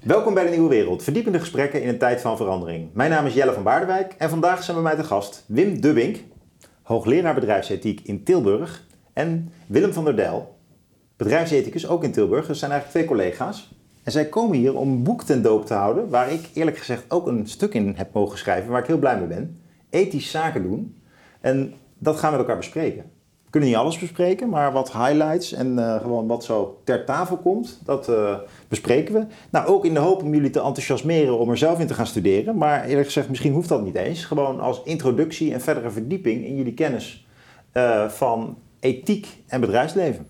Welkom bij de Nieuwe Wereld, verdiepende gesprekken in een tijd van verandering. Mijn naam is Jelle van Baardewijk en vandaag zijn bij mij te gast Wim Dubbink, hoogleraar bedrijfsethiek in Tilburg, en Willem van der Dijl, bedrijfsethicus ook in Tilburg. Dat zijn eigenlijk twee collega's. En zij komen hier om een boek ten doop te houden, waar ik eerlijk gezegd ook een stuk in heb mogen schrijven, waar ik heel blij mee ben. Ethisch zaken doen. En dat gaan we met elkaar bespreken. We kunnen niet alles bespreken, maar wat highlights en uh, gewoon wat zo ter tafel komt, dat uh, bespreken we. Nou, ook in de hoop om jullie te enthousiasmeren om er zelf in te gaan studeren. Maar eerlijk gezegd, misschien hoeft dat niet eens. Gewoon als introductie en verdere verdieping in jullie kennis uh, van ethiek en bedrijfsleven.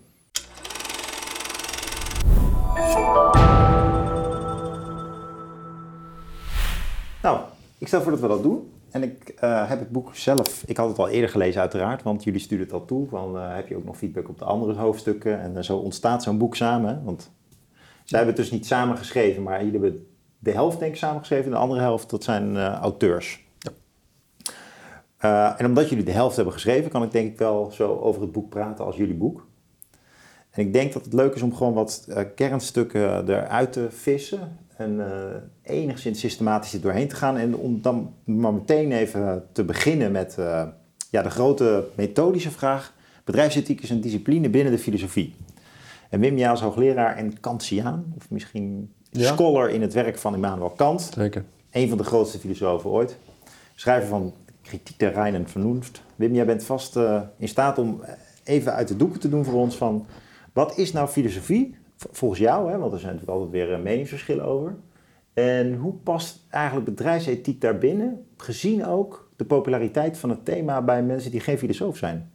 Nou, ik stel voor dat we dat doen. En ik uh, heb het boek zelf, ik had het al eerder gelezen uiteraard, want jullie sturen het al toe. Van, uh, heb je ook nog feedback op de andere hoofdstukken? En uh, zo ontstaat zo'n boek samen. Want zij hebben het dus niet samen geschreven, maar jullie hebben de helft denk ik samen geschreven. En de andere helft, dat zijn auteurs. Ja. en omdat jullie de helft hebben geschreven, kan ik denk ik wel zo over het boek praten als jullie boek. En ik denk dat het leuk is om gewoon wat kernstukken eruit te vissen en uh, enigszins systematisch er doorheen te gaan. En om dan maar meteen even te beginnen met uh, ja, de grote methodische vraag. Bedrijfsethiek is een discipline binnen de filosofie. En Wim, jij als hoogleraar en Kantiaan, of misschien ja. scholar in het werk van Immanuel Kant. Zeker. Een van de grootste filosofen ooit. Schrijver van Kritiek der Rein en. Wim, jij bent vast uh, in staat om even uit de doeken te doen voor ons van... Wat is nou filosofie? Volgens jou, hè, want er zijn natuurlijk altijd weer meningsverschillen over. En hoe past eigenlijk bedrijfsethiek daarbinnen, gezien ook de populariteit van het thema bij mensen die geen filosoof zijn?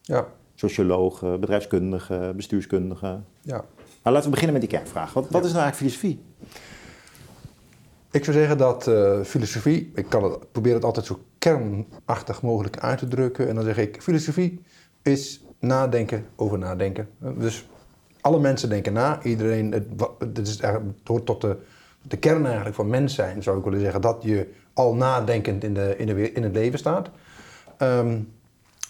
Ja. Sociologen, bedrijfskundigen, bestuurskundigen. Ja. Maar laten we beginnen met die kernvraag. Wat, wat is nou eigenlijk filosofie? Ik zou zeggen dat uh, filosofie, ik kan het, probeer het altijd zo kernachtig mogelijk uit te drukken. En dan zeg ik, filosofie is nadenken over nadenken. Dus alle mensen denken na. Iedereen, het, is hoort tot de, kern eigenlijk van mens zijn, zou ik willen zeggen. Dat je al nadenkend in, de, in, de, in het leven staat. Um,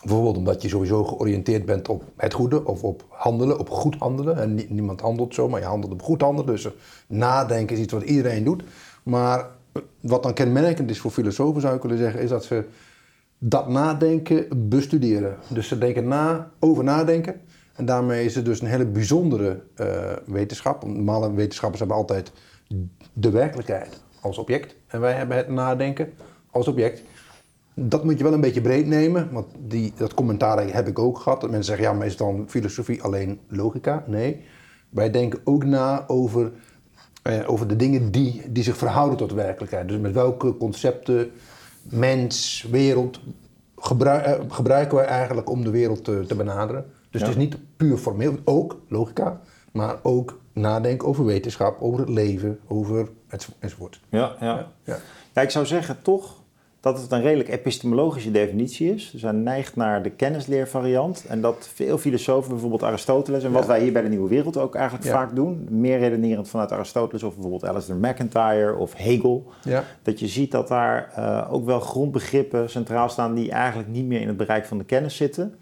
bijvoorbeeld omdat je sowieso georiënteerd bent op het goede of op handelen, op goed handelen. En niemand handelt zo, maar je handelt op goed handelen. Dus nadenken is iets wat iedereen doet. Maar wat dan kenmerkend is voor filosofen, zou ik willen zeggen, is dat ze dat nadenken bestuderen. Dus ze denken na over nadenken. En daarmee is het dus een hele bijzondere uh, wetenschap. Normale wetenschappers hebben altijd de werkelijkheid als object. En wij hebben het nadenken als object. Dat moet je wel een beetje breed nemen, want die, dat commentaar heb ik ook gehad. Dat mensen zeggen, ja, maar is dan filosofie alleen logica? Nee, wij denken ook na over, eh, over de dingen die, die zich verhouden tot de werkelijkheid. Dus met welke concepten, mens, wereld, eh, gebruiken wij eigenlijk om de wereld te, te benaderen. Dus het is niet puur formeel, ook logica, maar ook nadenken over wetenschap, over het leven, over het, enzovoort. Ja, ja. Ja. ja, ik zou zeggen toch dat het een redelijk epistemologische definitie is. Dus hij neigt naar de kennisleervariant. En dat veel filosofen, bijvoorbeeld Aristoteles, en wat wij hier bij de Nieuwe Wereld ook eigenlijk vaak doen, meer redenerend vanuit Aristoteles of bijvoorbeeld Alistair McIntyre of Hegel, dat je ziet dat daar uh, ook wel grondbegrippen centraal staan die eigenlijk niet meer in het bereik van de kennis zitten.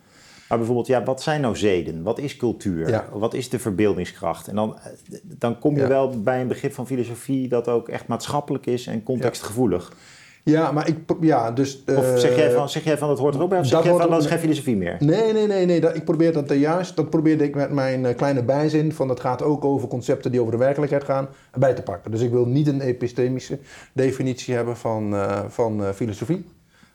Maar bijvoorbeeld, ja, wat zijn nou zeden? Wat is cultuur? Wat is de verbeeldingskracht? En dan, dan kom je wel bij een begrip van filosofie dat ook echt maatschappelijk is en contextgevoelig. Ja, maar ik, ja, dus... Of zeg jij, eh, van, zeg jij van dat hoort er ook bij? Of zeg jij van dat is geen filosofie meer? Nee, nee, nee, nee. Dat, ik probeer dat juist, dat probeerde ik met mijn eh, kleine bijzin van dat gaat ook over concepten die over de werkelijkheid gaan, bij te pakken. Dus ik wil niet een epistemische definitie hebben van, uh, van filosofie.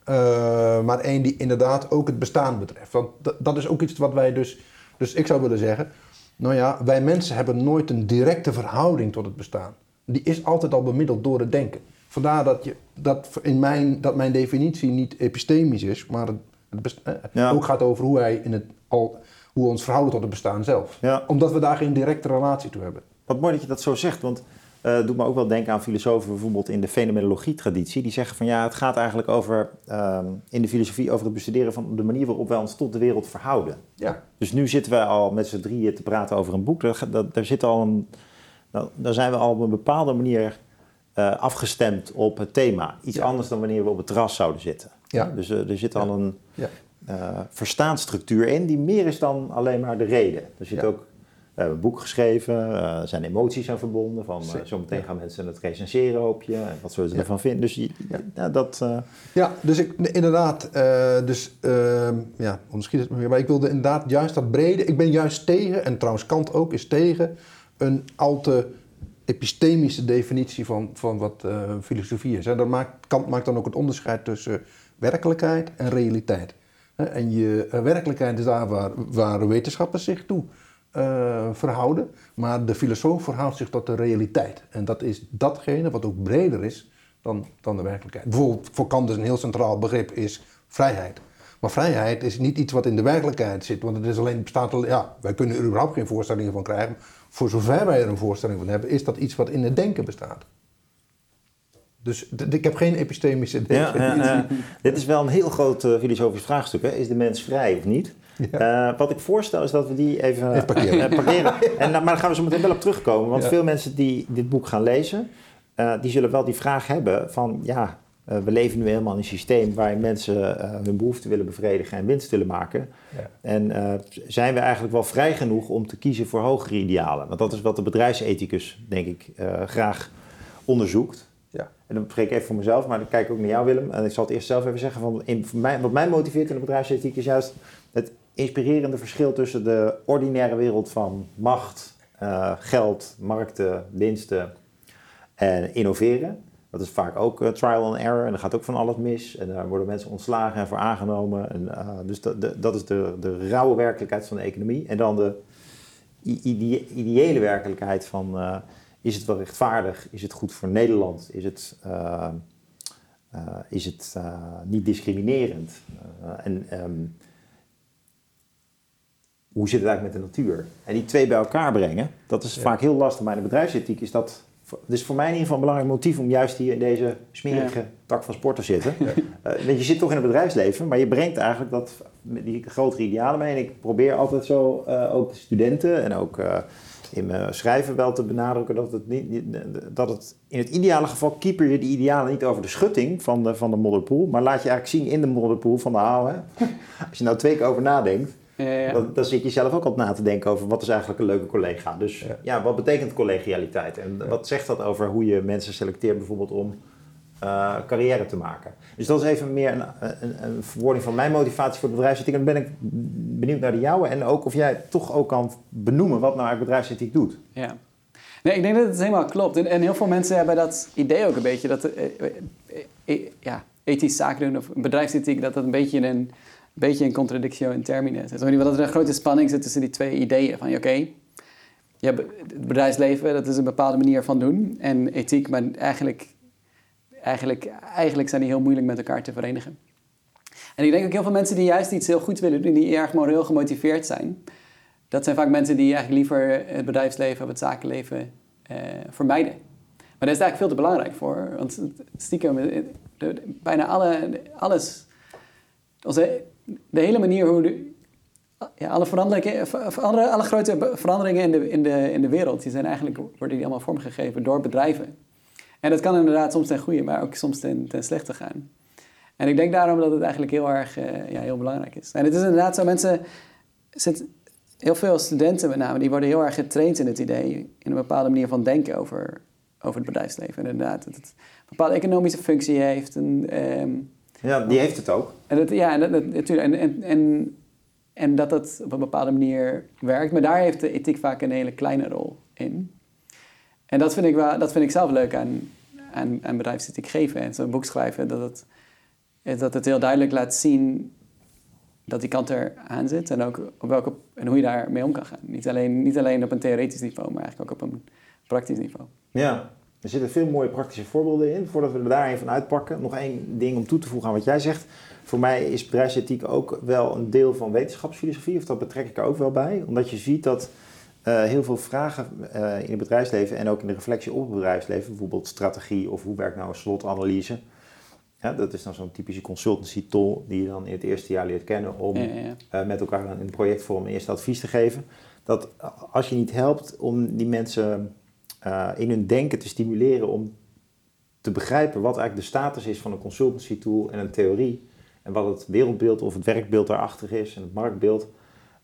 Uh, maar één die inderdaad ook het bestaan betreft. Want dat is ook iets wat wij dus. Dus ik zou willen zeggen. Nou ja, wij mensen hebben nooit een directe verhouding tot het bestaan. Die is altijd al bemiddeld door het denken. Vandaar dat, je, dat, in mijn, dat mijn definitie niet epistemisch is, maar het, het eh, ook gaat over hoe, wij in het, al, hoe we ons verhouden tot het bestaan zelf. Ja. Omdat we daar geen directe relatie toe hebben. Wat mooi dat je dat zo zegt, want uh, doet me ook wel denken aan filosofen bijvoorbeeld in de fenomenologie-traditie. Die zeggen van ja, het gaat eigenlijk over, um, in de filosofie over het bestuderen van de manier waarop wij ons tot de wereld verhouden. Ja. Dus nu zitten wij al met z'n drieën te praten over een boek. Daar, daar, daar zit al een, daar zijn we al op een bepaalde manier uh, afgestemd op het thema. Iets ja. anders dan wanneer we op het terras zouden zitten. Ja. Dus uh, er zit al ja. een uh, verstaansstructuur in die meer is dan alleen maar de reden. Er zit ook We hebben een boek geschreven, eh, er zijn emoties aan verbonden. Van, uh, zometeen gaan mensen het recenseren, hoop je. En wat zullen ze ervan vinden? Dus ja. dat... Uh... Ja, dus ik, inderdaad, dus ehm, ja, onderschiet het me weer. Maar ik wilde inderdaad juist dat brede... Ik ben juist tegen, en trouwens Kant ook, is tegen een al te epistemische definitie van, van wat filosofie is. Hè. Dat maakt, Kant maakt dan ook het onderscheid tussen werkelijkheid en realiteit. En je werkelijkheid is daar waar, waar wetenschappers zich toe uh, verhouden, maar de filosoof verhoudt zich tot de realiteit. En dat is datgene wat ook breder is dan, dan de werkelijkheid. Bijvoorbeeld voor Kant is een heel centraal begrip is vrijheid. Maar vrijheid is niet iets wat in de werkelijkheid zit, want het is alleen, bestaat, ja, wij kunnen er überhaupt geen voorstellingen van krijgen. Voor zover wij er een voorstelling van hebben, is dat iets wat in het denken bestaat. Dus ik heb geen epistemische. Ja, ja, Dit is wel een heel groot uh, filosofisch vraagstuk. Hè? Is de mens vrij of niet? Ja. Uh, wat ik voorstel is dat we die even, even parkeren. Uh, parkeren. en, maar daar gaan we zo meteen wel op terugkomen. Want veel mensen die dit boek gaan lezen, die zullen wel die vraag hebben van... ja, we leven nu helemaal in een systeem waarin mensen hun behoeften willen bevredigen en winst willen maken. Ja. En zijn we eigenlijk wel vrij genoeg om te kiezen voor hogere idealen? Want dat is wat de bedrijfsethicus, denk ik, graag onderzoekt. Ja. En dan spreek ik even voor mezelf, maar dan kijk ik ook naar jou, Willem. En ik zal het eerst zelf even zeggen: van in, mij, wat mij motiveert in de bedrijfsethiek is juist het inspirerende verschil tussen de ordinaire wereld van macht, uh, geld, markten, winsten en innoveren. Dat is vaak ook uh, trial and error en er gaat ook van alles mis. En daar worden mensen ontslagen en voor aangenomen. En, uh, dus dat, dat is de, de rauwe werkelijkheid van de economie. En dan de ideële werkelijkheid van is het wel rechtvaardig? Is het goed voor Nederland? Is het, is het niet discriminerend? en um, hoe zit het eigenlijk met de natuur? En die twee bij elkaar brengen, dat is ja. vaak heel lastig. Maar in de bedrijfsethiek is dat dus voor mij in ieder geval een belangrijk motief om juist hier in deze smerige ja. tak van sport te zitten. Ja. Uh, want je zit toch in het bedrijfsleven, maar je brengt eigenlijk dat, die grotere idealen mee. En ik probeer altijd zo uh, ook de studenten en ook uh, in mijn schrijven wel te benadrukken dat het, niet, dat het in het ideale geval keeper je die idealen niet over de schutting van de, van de modderpool, maar laat je eigenlijk zien in de modderpool van de haal. Hè? Als je nou twee keer over nadenkt, ja, ja. Dan, dan, zit je zelf ook al na te denken over wat is eigenlijk een leuke collega. Dus ja, ja wat betekent collegialiteit? En wat zegt dat over hoe je mensen selecteert bijvoorbeeld om uh, carrière te maken? Dus dat is even meer een, een, een verwoording van mijn motivatie voor het bedrijfsethiek. En dan ben ik benieuwd naar de jouwe en ook of jij toch ook kan benoemen wat nou eigenlijk bedrijfsethiek doet. Ja. Nee, ik denk dat het helemaal klopt. En, en heel veel mensen hebben dat idee ook een beetje, dat uh, uh, ja, ethisch zaken doen of bedrijfsethiek, dat dat een beetje een beetje een contradictio in termine. Het is dat er een grote spanning zit tussen die twee ideeën. Van oké, je hebt het bedrijfsleven, dat is een bepaalde manier van doen. En ethiek, maar eigenlijk, eigenlijk, eigenlijk zijn die heel moeilijk met elkaar te verenigen. En ik denk ook heel veel mensen die juist iets heel goed willen doen, die erg moreel gemotiveerd zijn. Dat zijn vaak mensen die eigenlijk liever het bedrijfsleven of het zakenleven eh, vermijden. Maar dat is eigenlijk veel te belangrijk voor. Want stiekem, de, bijna alle, alles, onze de hele manier hoe de, ja, alle, veranderingen, alle, alle grote veranderingen in de, in, de, in de wereld, die zijn eigenlijk, worden die allemaal vormgegeven door bedrijven. En dat kan inderdaad soms ten goede, maar ook soms ten, ten slechte gaan. En ik denk daarom dat het eigenlijk heel erg uh, ja, heel belangrijk is. En het is inderdaad zo, mensen, zit, heel veel studenten met name, die worden heel erg getraind in het idee, in een bepaalde manier van denken over, over het bedrijfsleven. En inderdaad, dat het een bepaalde economische functie heeft. En, um, ja, die heeft het ook. En dat, ja, dat, natuurlijk. En, en, en, en dat het op een bepaalde manier werkt. Maar daar heeft de ethiek vaak een hele kleine rol in. En dat vind ik, wel, dat vind ik zelf leuk aan, aan, aan bedrijfsethiek geven. En zo'n boek schrijven, dat het, dat het heel duidelijk laat zien dat die kant er aan zit. En ook op welke, en hoe je daarmee om kan gaan. Niet alleen, niet alleen op een theoretisch niveau, maar eigenlijk ook op een praktisch niveau. Ja, er zitten veel mooie praktische voorbeelden in. Voordat we er daar even uitpakken, nog één ding om toe te voegen aan wat jij zegt. Voor mij is bedrijfsethiek ook wel een deel van wetenschapsfilosofie, of dat betrek ik er ook wel bij. Omdat je ziet dat uh, heel veel vragen uh, in het bedrijfsleven en ook in de reflectie op het bedrijfsleven, bijvoorbeeld strategie of hoe werkt nou een slotanalyse. Ja, dat is dan zo'n typische consultancy tool die je dan in het eerste jaar leert kennen om ja, ja. Uh, met elkaar in projectvorm eerst advies te geven. Dat als je niet helpt om die mensen uh, in hun denken te stimuleren om te begrijpen wat eigenlijk de status is van een consultancy tool en een theorie. En wat het wereldbeeld of het werkbeeld daarachter is en het marktbeeld.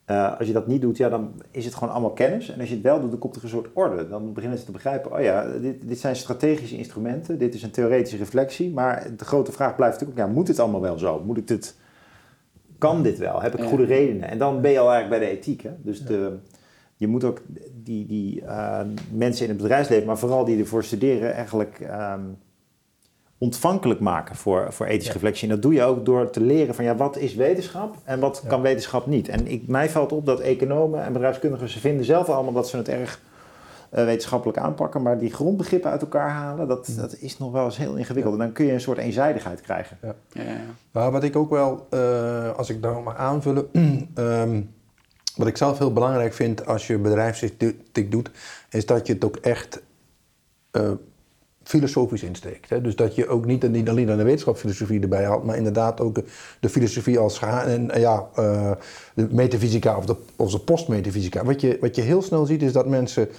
Eh, als je dat niet doet, ja, dan is het gewoon allemaal kennis. En als je het wel doet, dan komt er een soort orde. Dan beginnen ze te begrijpen, oh ja, dit, dit zijn strategische instrumenten, dit is een theoretische reflectie. Maar de grote vraag blijft natuurlijk ook, ja, moet het allemaal wel zo? Moet ik dit, kan dit wel? Heb ik goede redenen? En dan ben je al eigenlijk bij de ethiek. Hè? Dus de, je moet ook die, die eh, mensen in het bedrijfsleven, maar vooral die ervoor studeren, eigenlijk ehm, ontvankelijk maken voor, voor ethische Ja. reflectie. En dat doe je ook door te leren van ja, wat is wetenschap en wat Ja. kan wetenschap niet. En ik, mij valt op dat economen en bedrijfskundigen, ze vinden zelf allemaal dat ze het erg eh, wetenschappelijk aanpakken, maar die grondbegrippen uit elkaar halen, dat, Mm. dat is nog wel eens heel ingewikkeld. En dan kun je een soort eenzijdigheid krijgen. Ja, ja, ja. Maar wat ik ook wel, eh, als ik daar mag aanvullen, ehm, wat ik zelf heel belangrijk vind als je bedrijfsethiek doet, is dat je het ook echt eh, filosofisch insteekt. Hè? Dus dat je ook niet, niet alleen de wetenschapsfilosofie erbij haalt, maar inderdaad ook de filosofie als en eh, ja, eh, de metafysica of de, of de postmetafysica. Wat je, wat je heel snel ziet is dat mensen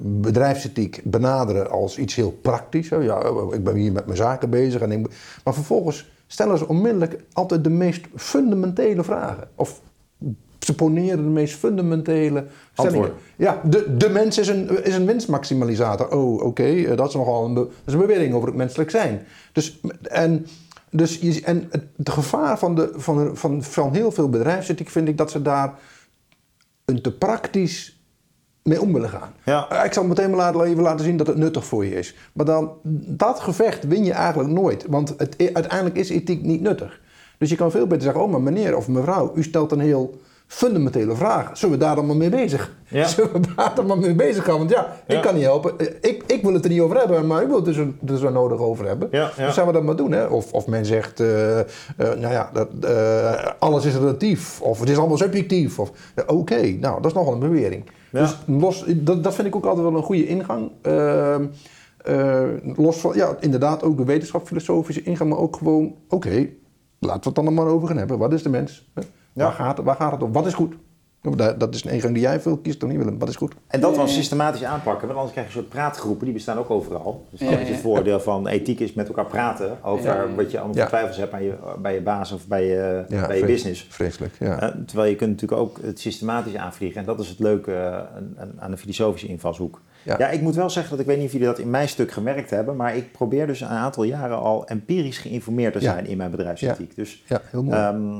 bedrijfsethiek benaderen als iets heel praktisch. Ja, oh, ik ben hier met mijn zaken bezig. En maar vervolgens stellen ze onmiddellijk altijd de meest fundamentele vragen. Of ze poneren de meest fundamentele stellingen. Ja, de, de mens is een, is een winstmaximalisator. Oh, oké, eh, dat is nogal een, dat is een bewering over het menselijk zijn. Dus, en, dus je, en het gevaar van, de, van, van, van heel veel bedrijfsethiek vind ik dat ze daar een te praktisch mee om willen gaan. Ja. Eh, Ik zal meteen maar laten, even laten zien dat het nuttig voor je is. Maar dan, dat gevecht win je eigenlijk nooit. Want het, uiteindelijk is ethiek niet nuttig. Dus je kan veel beter zeggen, oh maar meneer of mevrouw, u stelt een heel fundamentele vraag. Zullen we daar dan maar mee bezig? Ja. Zullen we daar dan maar mee bezig gaan? Want ja, Ja. ik kan niet helpen. Ik, ik wil het er niet over hebben, maar u wil het er zo, er zo nodig over hebben. Ja, ja. Dus zullen we dat maar doen. Hè? Of, of men zegt, eh, eh, nou ja, dat, eh, alles is relatief. Of het is allemaal subjectief. Of, Oké, nou, dat is nogal een bewering. Dus los, dat, dat vind ik ook altijd wel een goede ingang. Ehm, eh, los van, ja, inderdaad ook de wetenschapsfilosofische ingang, maar ook gewoon, oké, laten we het dan er maar over gaan hebben. Wat is de mens? Ja. Waar, gaat, het- waar gaat het om? Wat is goed? Dat, dat is een ingang die jij veel kiest, toch niet Willem? Wat is goed? En dat dan ja. systematisch aanpakken, want anders krijg je een soort praatgroepen, die bestaan ook overal. Dus dat Ja, is ja. het voordeel van ethiek is met elkaar praten over wat je allemaal voor twijfels hebt aan je, bij je baas of bij je, Ja, bij je business. Vreselijk, ja. Eh, terwijl je kunt natuurlijk ook het systematisch aanvliegen. En dat is het leuke eh, aan- de filosofische invalshoek. Ja. Ja. ik moet wel zeggen dat ik weet niet of jullie dat in mijn stuk gemerkt hebben, maar ik probeer dus een aantal jaren al empirisch geïnformeerd te Ja. zijn in mijn bedrijfsethiek. Dus ja, heel mooi. Ehm,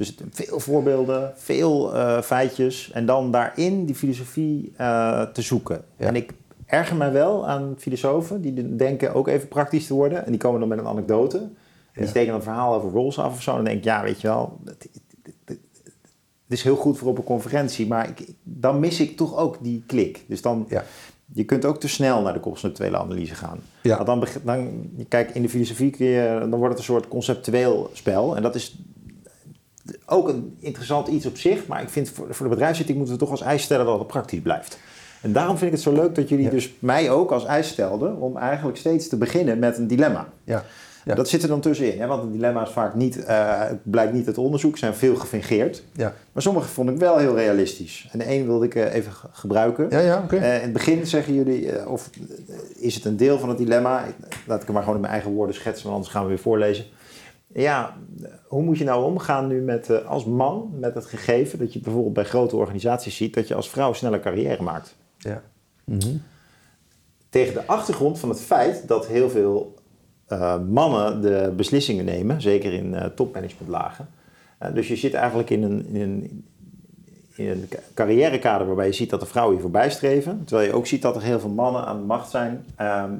dus het- veel voorbeelden, veel eh, feitjes en dan daarin die filosofie eh, te zoeken. Ja. En ik erger mij wel aan filosofen die denken ook even praktisch te worden en die komen dan met een anekdote. En die Ja. steken dan een verhaal over Rawls af of zo. En dan denk ik, ja, weet je wel, het, het- het- het is heel goed voor op een conferentie, maar ik, dan mis ik toch ook die klik. Dus dan, Ja. je kunt ook te snel naar de conceptuele analyse gaan. Ja. Dan, dan, kijk, in de filosofie kun je, dan wordt het een soort conceptueel spel. En dat is ook een interessant iets op zich. Maar ik vind voor, voor de bedrijfsethiek moeten we toch als eis stellen dat het praktisch blijft. En daarom vind ik het zo leuk dat jullie Ja. dus mij ook als eis stelden om eigenlijk steeds te beginnen met een dilemma. ja. Ja. Dat zit er dan tussenin, hè? want een dilemma is vaak niet, eh, het blijkt niet uit onderzoek, zijn veel gefingeerd. Ja, Maar sommige vond ik wel heel realistisch. En de ene wilde ik eh, even ge- gebruiken. ja, ja oké. Eh, in het begin zeggen jullie, of is het een deel van het dilemma? Laat ik het maar gewoon in mijn eigen woorden schetsen, want anders gaan we weer voorlezen. Ja, hoe moet je nou omgaan nu met, eh, als man met het gegeven dat je bijvoorbeeld bij grote organisaties ziet dat je als vrouw sneller carrière maakt? Ja. Mhm. Tegen de achtergrond van het feit dat heel veel eh, mannen de beslissingen nemen, zeker in eh, topmanagementlagen. Dus je zit eigenlijk in een, in een, in een ca- carrièrekader waarbij je ziet dat de vrouwen je voorbij streven. Terwijl je ook ziet dat er heel veel mannen aan de macht zijn. ehm,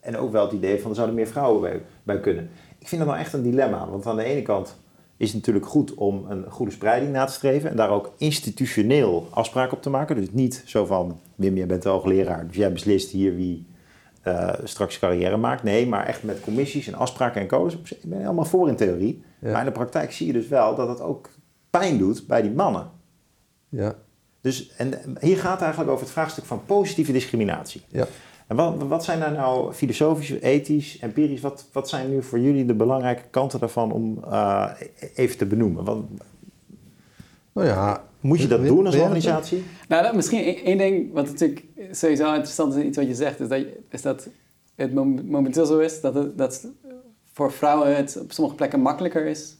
en ook wel het idee van er zouden meer vrouwen bij, bij kunnen. Ik vind dat nou echt een dilemma. Want aan de ene kant is het natuurlijk goed om een goede spreiding na te streven. En daar ook institutioneel afspraken op te maken. Dus niet zo van, Wim, jij bent wel leraar. Dus jij beslist hier wie eh, straks carrière maakt. Nee, maar echt met commissies en afspraken en codes. Ik ben helemaal voor in theorie. Ja. Maar in de praktijk zie je dus wel dat het ook pijn doet bij die mannen. Ja. Dus, en hier gaat het eigenlijk over het vraagstuk van positieve discriminatie. Ja. En wat, wat zijn daar nou filosofisch, ethisch, empirisch, wat, wat zijn nu voor jullie de belangrijke kanten daarvan om eh, even te benoemen? Want, Nou ja. moet je dat doen als organisatie? Nou, dat, misschien één- één ding wat natuurlijk sowieso interessant is in iets wat je zegt, is dat, is dat het mom- momenteel zo is dat, het, dat voor vrouwen het op sommige plekken makkelijker is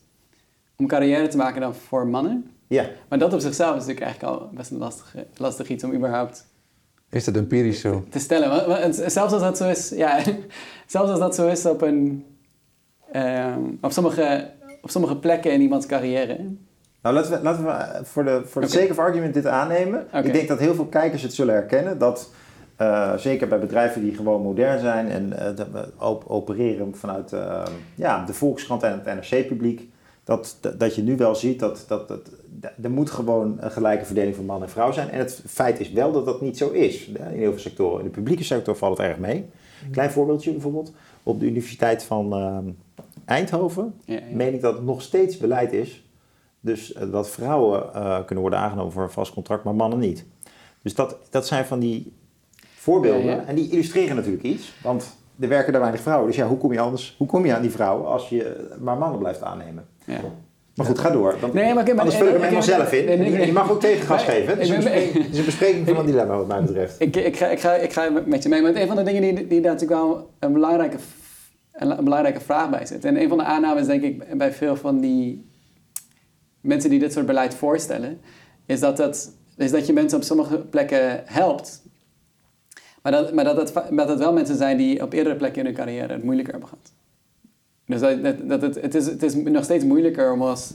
om carrière te maken dan voor mannen. Ja, Maar dat op zichzelf is natuurlijk eigenlijk al best een lastig, lastig iets om überhaupt Is dat empirisch zo? te stellen. Zelfs als dat zo is, ja, zelfs als dat zo is op een, ehm, op, sommige, op sommige plekken in iemands carrière. Nou, laten we, laten we eh, voor de, voor de Oké. sake of argument dit aannemen. Ik denk dat heel veel kijkers het zullen herkennen. Dat eh, zeker bij bedrijven die gewoon modern zijn en eh, dat we op- opereren vanuit eh, ja, de Volkskrant en het NRC-publiek. Dat, dat, je nu wel ziet dat, dat, dat er moet gewoon een gelijke verdeling van man en vrouw zijn. En het feit is wel dat dat niet zo is. In heel veel sectoren. In de publieke sector valt het erg mee. Klein voorbeeldje bijvoorbeeld. Op de Universiteit van eh, Eindhoven Ja, ja. meen ik dat het nog steeds beleid is. Dus eh, dat vrouwen eh, kunnen worden aangenomen voor een vast contract, maar mannen niet. Dus dat, dat zijn van die voorbeelden. Ja. En die illustreren natuurlijk iets. Want er werken daar weinig vrouwen. Dus ja, hoe kom je anders? Hoe kom je aan die vrouwen als je maar mannen blijft aannemen? Ja. Maar goed, ga door. Dan, Nee, maar ik- maar- anders vul ik hem ik- helemaal ik- zelf in. Je mag ook tegengas geven. Het is, ik een bespreking, het is een bespreking van een dilemma wat mij betreft. Ik, ik, ga, ik, ga, ik ga met je mee. Maar een van de dingen die, die daar natuurlijk wel een belangrijke, een belangrijke vraag bij zit. En een van de aannames, denk ik, bij veel van die mensen die dit soort beleid voorstellen, is dat, dat, is dat je mensen op sommige plekken helpt. Maar dat, maar dat, het, dat het wel mensen zijn die op eerdere plekken in hun carrière het moeilijker hebben gehad. Dus dat, dat, dat het, het, is, het is nog steeds moeilijker om als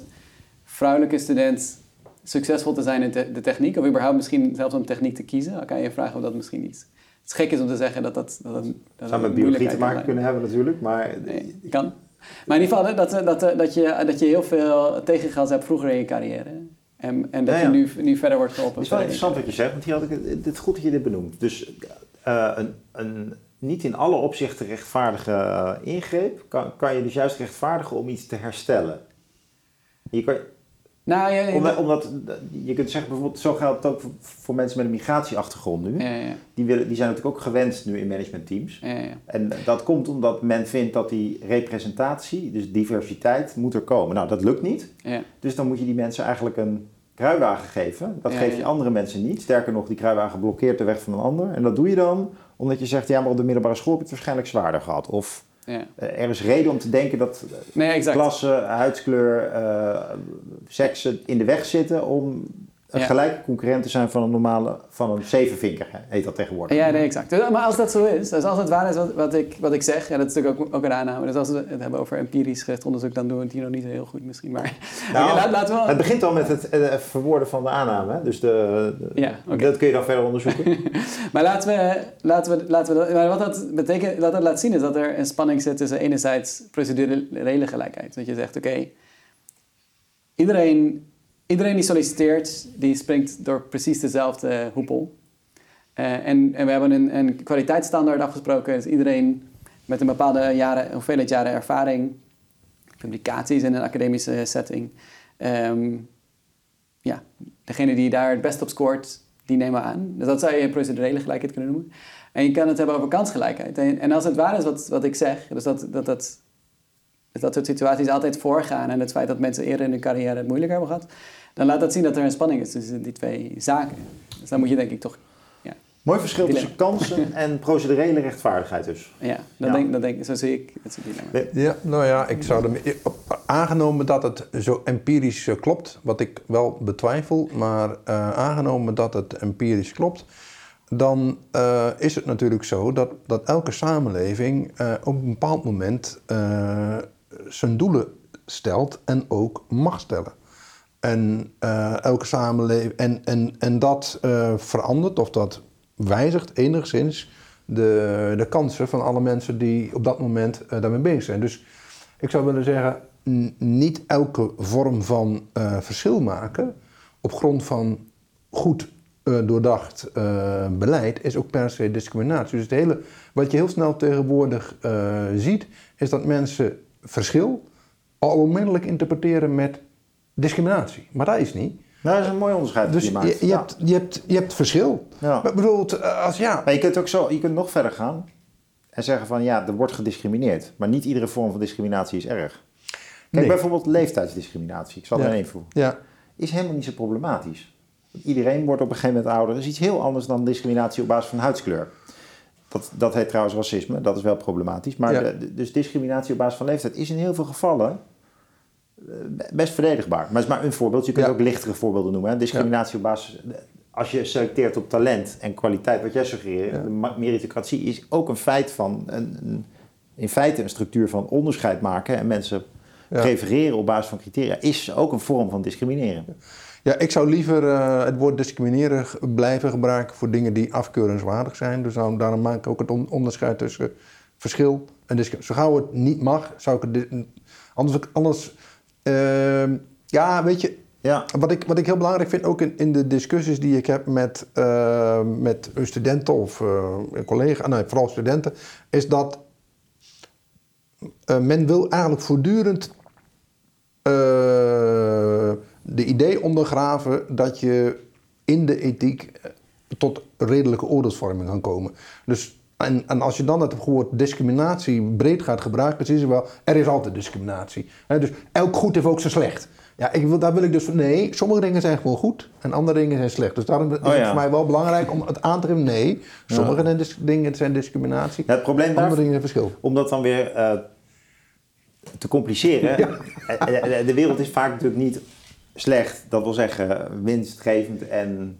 vrouwelijke student succesvol te zijn in te- de techniek, of überhaupt misschien zelfs om techniek te kiezen. Dan kan je vragen of dat misschien niet. Het is gek is om te zeggen dat dat. dat, dat, dat zou met biologie te maken kunnen hebben natuurlijk. Maar Nee, kan. Maar in ieder geval dat, dat, dat, je, dat je heel veel tegengas hebt vroeger in je carrière. En, en dat Ja, je nu, nu verder wordt geholpen. Het is wel interessant wat je zegt, want hier had ik het, het is goed dat je dit benoemt. Dus eh, een, een niet in alle opzichten rechtvaardige eh, ingreep kan, kan je dus juist rechtvaardigen om iets te herstellen. Je, kan, Nou, ja, omdat, omdat je kunt zeggen bijvoorbeeld, zo geldt het ook voor, voor mensen met een migratieachtergrond nu. ja, ja, Die, willen, die zijn natuurlijk ook gewenst nu in managementteams. ja, ja. En dat komt omdat men vindt dat die representatie, dus diversiteit, moet er komen. Nou, dat lukt niet. ja. Dus dan moet je die mensen eigenlijk een kruiwagen geven. Dat Ja, geef je ja. andere mensen niet. Sterker nog, die kruiwagen blokkeert de weg van een ander. En dat doe je dan omdat je zegt, ja, maar op de middelbare school heb je het waarschijnlijk zwaarder gehad. Of ja. eh, er is reden om te denken dat Nee, klasse, huidskleur, eh seksen in de weg zitten om een Ja. gelijke concurrent te zijn van een normale, van een zevenvinker, heet dat tegenwoordig. Ja, nee, exact. Maar als dat zo is, dus als het waar is wat, wat, ik, wat ik zeg, en dat is natuurlijk ook, ook een aanname, dus als we het hebben over empirisch gericht onderzoek, dan doen we het hier nog niet heel goed misschien, maar Nou, laat- laten we... Het begint al met het eh, verwoorden van de aanname. hè. Dus de, de- Ja, dat kun je dan verder onderzoeken. Maar laten we, laten we, laten we maar wat dat betekent, wat dat laat zien is dat er een spanning zit tussen enerzijds procedurele gelijkheid. Dat je zegt, oké, iedereen, iedereen die solliciteert, die springt door precies dezelfde hoepel. Eh, en, en we hebben een, kwaliteitsstandaard afgesproken, dus iedereen met een bepaalde jaren, hoeveelheid jaren ervaring, publicaties in een academische setting. Ehm, ja, degene die daar het best op scoort, die nemen we aan. Dus dat zou je procedurele gelijkheid kunnen noemen. En je kan het hebben over kansgelijkheid. En, en als het waar is wat, wat ik zeg, dus dat, dat, dat, dus dat soort situaties altijd voorgaan en het feit dat mensen eerder in hun carrière het moeilijker hebben gehad, dan laat dat zien dat er een spanning is tussen die twee zaken. Dus dan moet je denk ik toch, ja, Mooi verschil Dilemma. tussen kansen en procedurele rechtvaardigheid dus. ja, dat Ja. Denk, dat denk, zo zie ik het dilemma. Ja, nou ja, ik zou er, aangenomen dat het zo empirisch eh, klopt, wat ik wel betwijfel, maar eh, aangenomen dat het empirisch klopt, dan eh, is het natuurlijk zo dat, dat elke samenleving eh, op een bepaald moment eh, zijn doelen stelt en ook mag stellen. En eh, elke samenleving. En, en, en dat eh, verandert of dat wijzigt enigszins de, de kansen van alle mensen die op dat moment eh, daarmee bezig zijn. Dus ik zou willen zeggen, niet elke vorm van verschil maken op grond van goed doordacht beleid is ook per se discriminatie. Dus het hele, wat je heel snel tegenwoordig ziet, is dat mensen verschil al onmiddellijk interpreteren met discriminatie. Maar dat is niet. Nou, dat is een mooi onderscheid Dus je maakt. je, je, Ja. hebt, je, hebt, je hebt verschil. Ja. Bedoelt, eh, als ja, Maar je kunt ook zo, je kunt nog verder gaan en zeggen van ja, er wordt gediscrimineerd. Maar niet iedere vorm van discriminatie is erg. Kijk, Nee. bijvoorbeeld leeftijdsdiscriminatie. Ik zal er Ja. een invoeren. ja, Is helemaal niet zo problematisch. Want Iedereen wordt op een gegeven moment ouder. Dat is iets heel anders dan discriminatie op basis van huidskleur. Dat, dat heet trouwens racisme, dat is wel problematisch. Maar Ja. de- de- dus discriminatie op basis van leeftijd is in heel veel gevallen best verdedigbaar. Maar het is maar een voorbeeld. Je kunt Ja. ook lichtere voorbeelden noemen. Hè? Discriminatie op basis... Als je selecteert op talent en kwaliteit, wat jij suggereert, de meritocratie is ook een feit van... Een, een- in feite een structuur van onderscheid maken en mensen prefereren op basis van criteria, is ook een vorm van discrimineren. Ja, ik zou liever eh, het woord discrimineren blijven gebruiken voor dingen die afkeuringswaardig zijn. Dus daarom, daarom maak ik ook het on- onderscheid tussen verschil en discriminatie. Zo gauw het niet mag, zou ik het... Anders... anders ehm, ja, weet je, Ja, wat ik, wat ik heel belangrijk vind, ook in, in de discussies die ik heb met, eh, met studenten of eh collega's, nee, vooral studenten, is dat eh, men wil eigenlijk voortdurend de idee ondergraven dat je in de ethiek eh, tot redelijke oordeelsvorming kan komen. Dus, en, en als je dan het woord discriminatie breed gaat gebruiken, is er wel, er is altijd discriminatie. Dus elk goed heeft ook zijn slecht. Ja, ik wil, daar wil ik dus van, nee, sommige dingen zijn gewoon goed en andere dingen zijn slecht. Dus daarom is Oh ja. het voor mij wel belangrijk om het aan te geven, nee, sommige dingen zijn discriminatie, Ja, het probleem andere daar, dingen zijn verschil. om dat dan weer eh, te compliceren. eh, De wereld is vaak natuurlijk niet slecht. Dat wil zeggen winstgevend en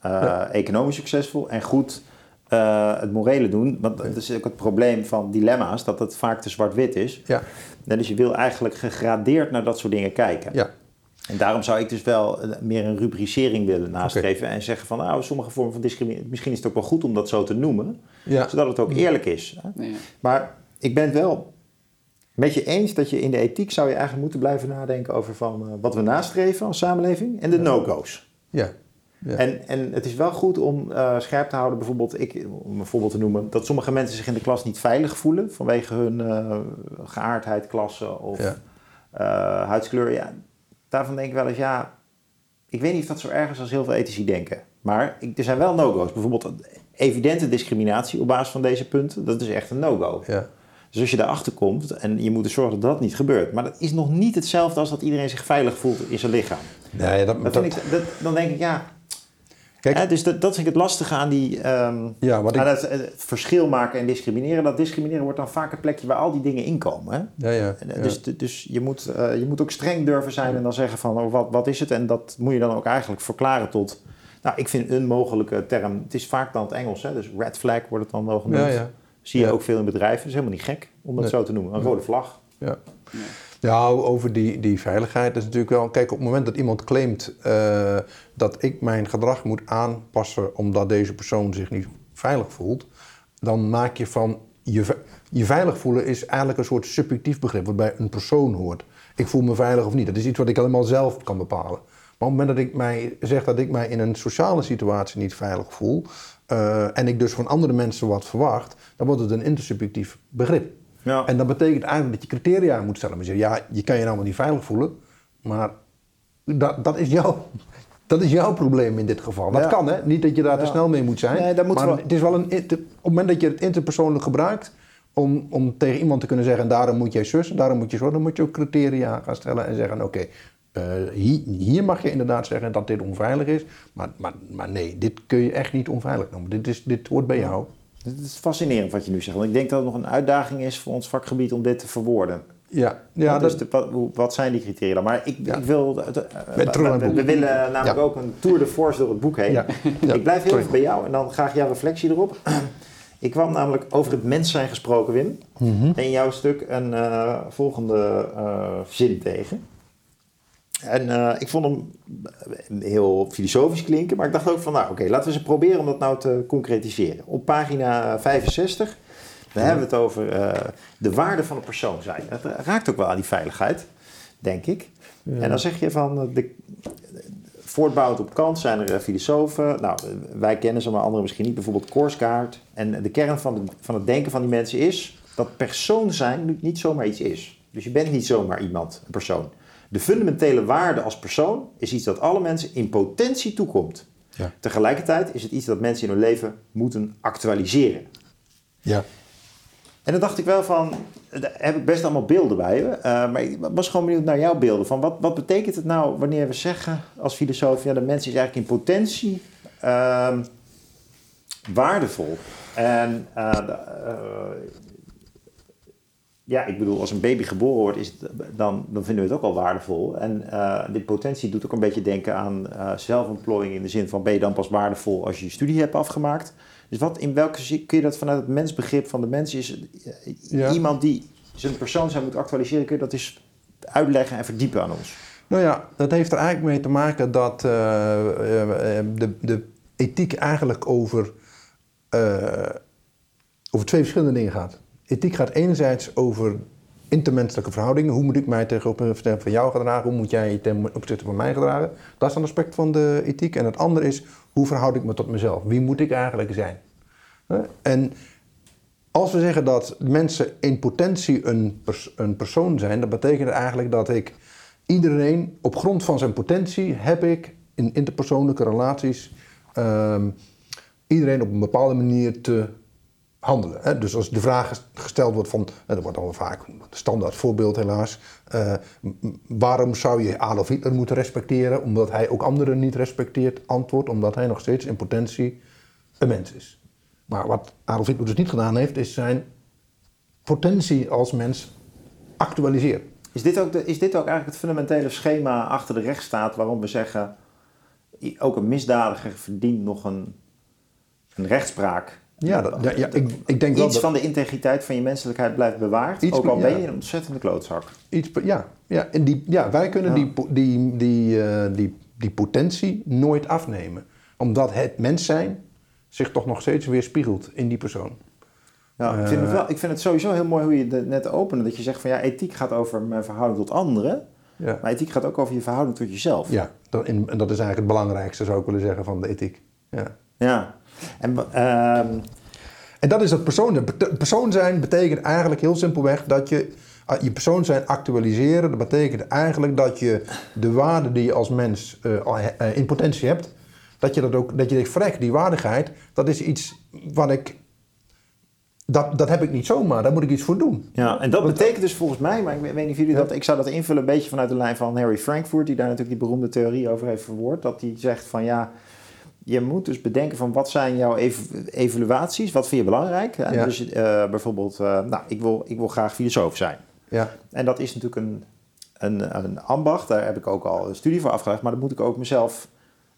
eh, Ja. economisch succesvol en goed eh, het morele doen. Want dat is ook het probleem van dilemma's, dat het vaak te zwart-wit is. Ja, Dus je wil eigenlijk gegradeerd naar dat soort dingen kijken. ja. En daarom zou ik dus wel eh, meer een rubricering willen nastreven en zeggen van nou, sommige vormen van discriminatie, misschien is het ook wel goed om dat zo te noemen, Ja. zodat het ook eerlijk is. ja. Maar ik ben het wel met je eens dat je in de ethiek zou je eigenlijk moeten blijven nadenken over van eh, wat we nastreven als samenleving en de no-go's. ja. ja. En, en het is wel goed om eh, scherp te houden, bijvoorbeeld, ik, om een voorbeeld te noemen, dat sommige mensen zich in de klas niet veilig voelen vanwege hun eh, geaardheid, klasse of Ja. huidskleur. Ja, daarvan denk ik wel eens, ja, ik weet niet of dat zo erg is als heel veel ethici denken. Maar ik, er zijn wel no-go's. Bijvoorbeeld evidente discriminatie op basis van deze punten, dat is echt een no-go. ja. Dus als je daarachter komt en je moet er zorgen dat dat niet gebeurt. Maar dat is nog niet hetzelfde als dat iedereen zich veilig voelt in zijn lichaam. Nee, dat, Dat dat- vind ik, dat, dan denk ik, ja... Kijk- hè, dus dat, dat vind ik het lastige aan die... ehm, Ja, wat ik- aan het, eh, verschil maken en discrimineren. Dat discrimineren wordt dan vaak een plekje waar al die dingen inkomen. Hè? ja, ja, En, ja. eh, Dus, dus je, moet, eh, je moet ook streng durven zijn en dan zeggen van oh, wat, wat is het? En dat moet je dan ook eigenlijk verklaren tot... Nou, ik vind een mogelijke term... Het is vaak dan het Engels, hè? dus red flag wordt het dan wel genoemd. ja, ja. Zie je Ja. ook veel in bedrijven. Dat is helemaal niet gek om dat Nee. zo te noemen. Een rode vlag. Ja. Ja, over die, die veiligheid. Dat is natuurlijk wel. Kijk, op het moment dat iemand claimt eh, dat ik mijn gedrag moet aanpassen omdat deze persoon zich niet veilig voelt, dan maak je van je, je veilig voelen is eigenlijk een soort subjectief begrip wat bij een persoon hoort. Ik voel me veilig of niet. Dat is iets wat ik helemaal zelf kan bepalen. Maar op het moment dat ik mij zeg dat ik mij in een sociale situatie niet veilig voel eh, en ik dus van andere mensen wat verwacht, dan wordt het een intersubjectief begrip. Ja. En dat betekent eigenlijk dat je criteria moet stellen. Maar je zegt, ja, je kan je nou wel niet veilig voelen, maar dat, dat, is jouw, dat is jouw probleem in dit geval. Dat Ja. kan, hè? Niet dat je daar te Ja. snel mee moet zijn. Nee, dat moet maar wel- het is wel een, inter- op het moment dat je het interpersoonlijk gebruikt, om, om tegen iemand te kunnen zeggen, daarom moet jij zus, daarom moet je zo, dan moet je ook criteria gaan stellen en zeggen, oké, eh, hier, hier mag je inderdaad zeggen dat dit onveilig is, maar, maar, maar nee, dit kun je echt niet onveilig noemen. Dit, is, dit hoort bij jou. Het is fascinerend wat je nu zegt. Want ik denk dat het nog een uitdaging is voor ons vakgebied om dit te verwoorden. Ja, ja dus dat, de- wat, wat zijn die criteria dan? Maar ik, Ja. ik wil... eh, aan we, willen namelijk Ja. ook een tour de force door het boek heen. Ja. Ik blijf heel even bij jou en dan graag jouw reflectie erop. Ik kwam namelijk over het mens zijn gesproken, Wim. Mhm. En in jouw stuk een eh, volgende eh, zin tegen. En eh, ik vond hem heel filosofisch klinken, maar ik dacht ook van, nou oké, laten we eens proberen om dat nou te concretiseren. Op pagina 65, dan hebben we het over eh, de waarde van een persoon zijn. Dat raakt ook wel aan die veiligheid, denk ik. En dan zeg je van, eh, de, voortbouwend op Kant zijn er filosofen. Nou, wij kennen ze, maar anderen misschien niet. Bijvoorbeeld Korsgaard. En de kern van, de, van het denken van die mensen is dat persoon zijn niet zomaar iets is. Dus je bent niet zomaar iemand, een persoon. De fundamentele waarde als persoon is iets dat alle mensen in potentie toekomt. Ja. Tegelijkertijd is het iets dat mensen in hun leven moeten actualiseren. ja. En dan dacht ik wel van, daar heb ik best allemaal beelden bij eh, maar ik was gewoon benieuwd naar jouw beelden. Van wat, wat betekent het nou wanneer we zeggen als filosoof, ja, de mens is eigenlijk in potentie ehm, waardevol. En eh, eh, ja, ik bedoel, als een baby geboren wordt, is het, dan, dan vinden we het ook al waardevol. En eh die potentie doet ook een beetje denken aan eh, zelfontplooiing in de zin van ben je dan pas waardevol als je je studie hebt afgemaakt. Dus wat, in welke zin kun je dat vanuit het mensbegrip van de mens is eh, Ja. iemand die zijn persoon zou moeten actualiseren, kun je dat eens uitleggen en verdiepen aan ons? Nou ja, dat heeft er eigenlijk mee te maken dat de, de ethiek eigenlijk over, over twee verschillende dingen gaat. Ethiek gaat enerzijds over intermenselijke verhoudingen. Hoe moet ik mij tegenover van jou gedragen? Hoe moet jij je ten opzichte van mij gedragen? Dat is een aspect van de ethiek. En het andere is, hoe verhoud ik me tot mezelf? Wie moet ik eigenlijk zijn? En als we zeggen dat mensen in potentie een, pers- een persoon zijn, dat betekent eigenlijk dat ik iedereen op grond van zijn potentie heb ik in interpersoonlijke relaties ehm, iedereen op een bepaalde manier te handelen. Hè? Dus als de vraag gesteld wordt van, en dat wordt al vaak een standaard voorbeeld helaas, eh, waarom zou je Adolf Hitler moeten respecteren omdat hij ook anderen niet respecteert? Antwoord, omdat hij nog steeds in potentie een mens is. Maar wat Adolf Hitler dus niet gedaan heeft, is zijn potentie als mens actualiseren. Is dit, ook de, is dit ook eigenlijk het fundamentele schema achter de rechtsstaat waarom we zeggen, ook een misdadiger verdient nog een, een rechtspraak? Ja, dat, ja, ja ik, ik denk wel Iets dat van de integriteit van je menselijkheid blijft bewaard, Iets ook al ben je een ontzettende klootzak. iets, ja, ja, en die, ja, wij kunnen. Die, die, die, eh, die, die potentie nooit afnemen. Omdat het mens zijn zich toch nog steeds weerspiegelt in die persoon. Ja, ik, vind het wel, ik vind het sowieso heel mooi hoe je het net opende, dat je zegt van ja, ethiek gaat over mijn verhouding tot anderen, Ja, maar ethiek gaat ook over je verhouding tot jezelf. ja dat, en en dat is eigenlijk het belangrijkste, zou ik willen zeggen, van de ethiek. Ja. Ja. En ehm, En dat is het persoon. Persoon zijn betekent eigenlijk heel simpelweg dat je ah, je persoon zijn actualiseren. Dat betekent eigenlijk dat je de waarde die je als mens eh, eh, in potentie hebt, dat je dat ook, dat je denkt, vrek, die waardigheid, dat is iets wat ik, dat, dat heb ik niet zomaar, daar moet ik iets voor doen. Ja, en dat betekent dus volgens mij, maar ik weet weet niet of jullie dat, ik zou dat invullen een beetje vanuit de lijn van Harry Frankfurt, die daar natuurlijk die beroemde theorie over heeft verwoord, dat hij zegt van ja, je moet dus bedenken van wat zijn jouw ev- evaluaties, wat vind je belangrijk? Ja. Dus eh, bijvoorbeeld, eh, nou, ik wil, ik wil graag filosoof zijn. Ja, En dat is natuurlijk een, een, een ambacht, daar heb ik ook al een studie voor afgelegd, maar dat moet ik ook mezelf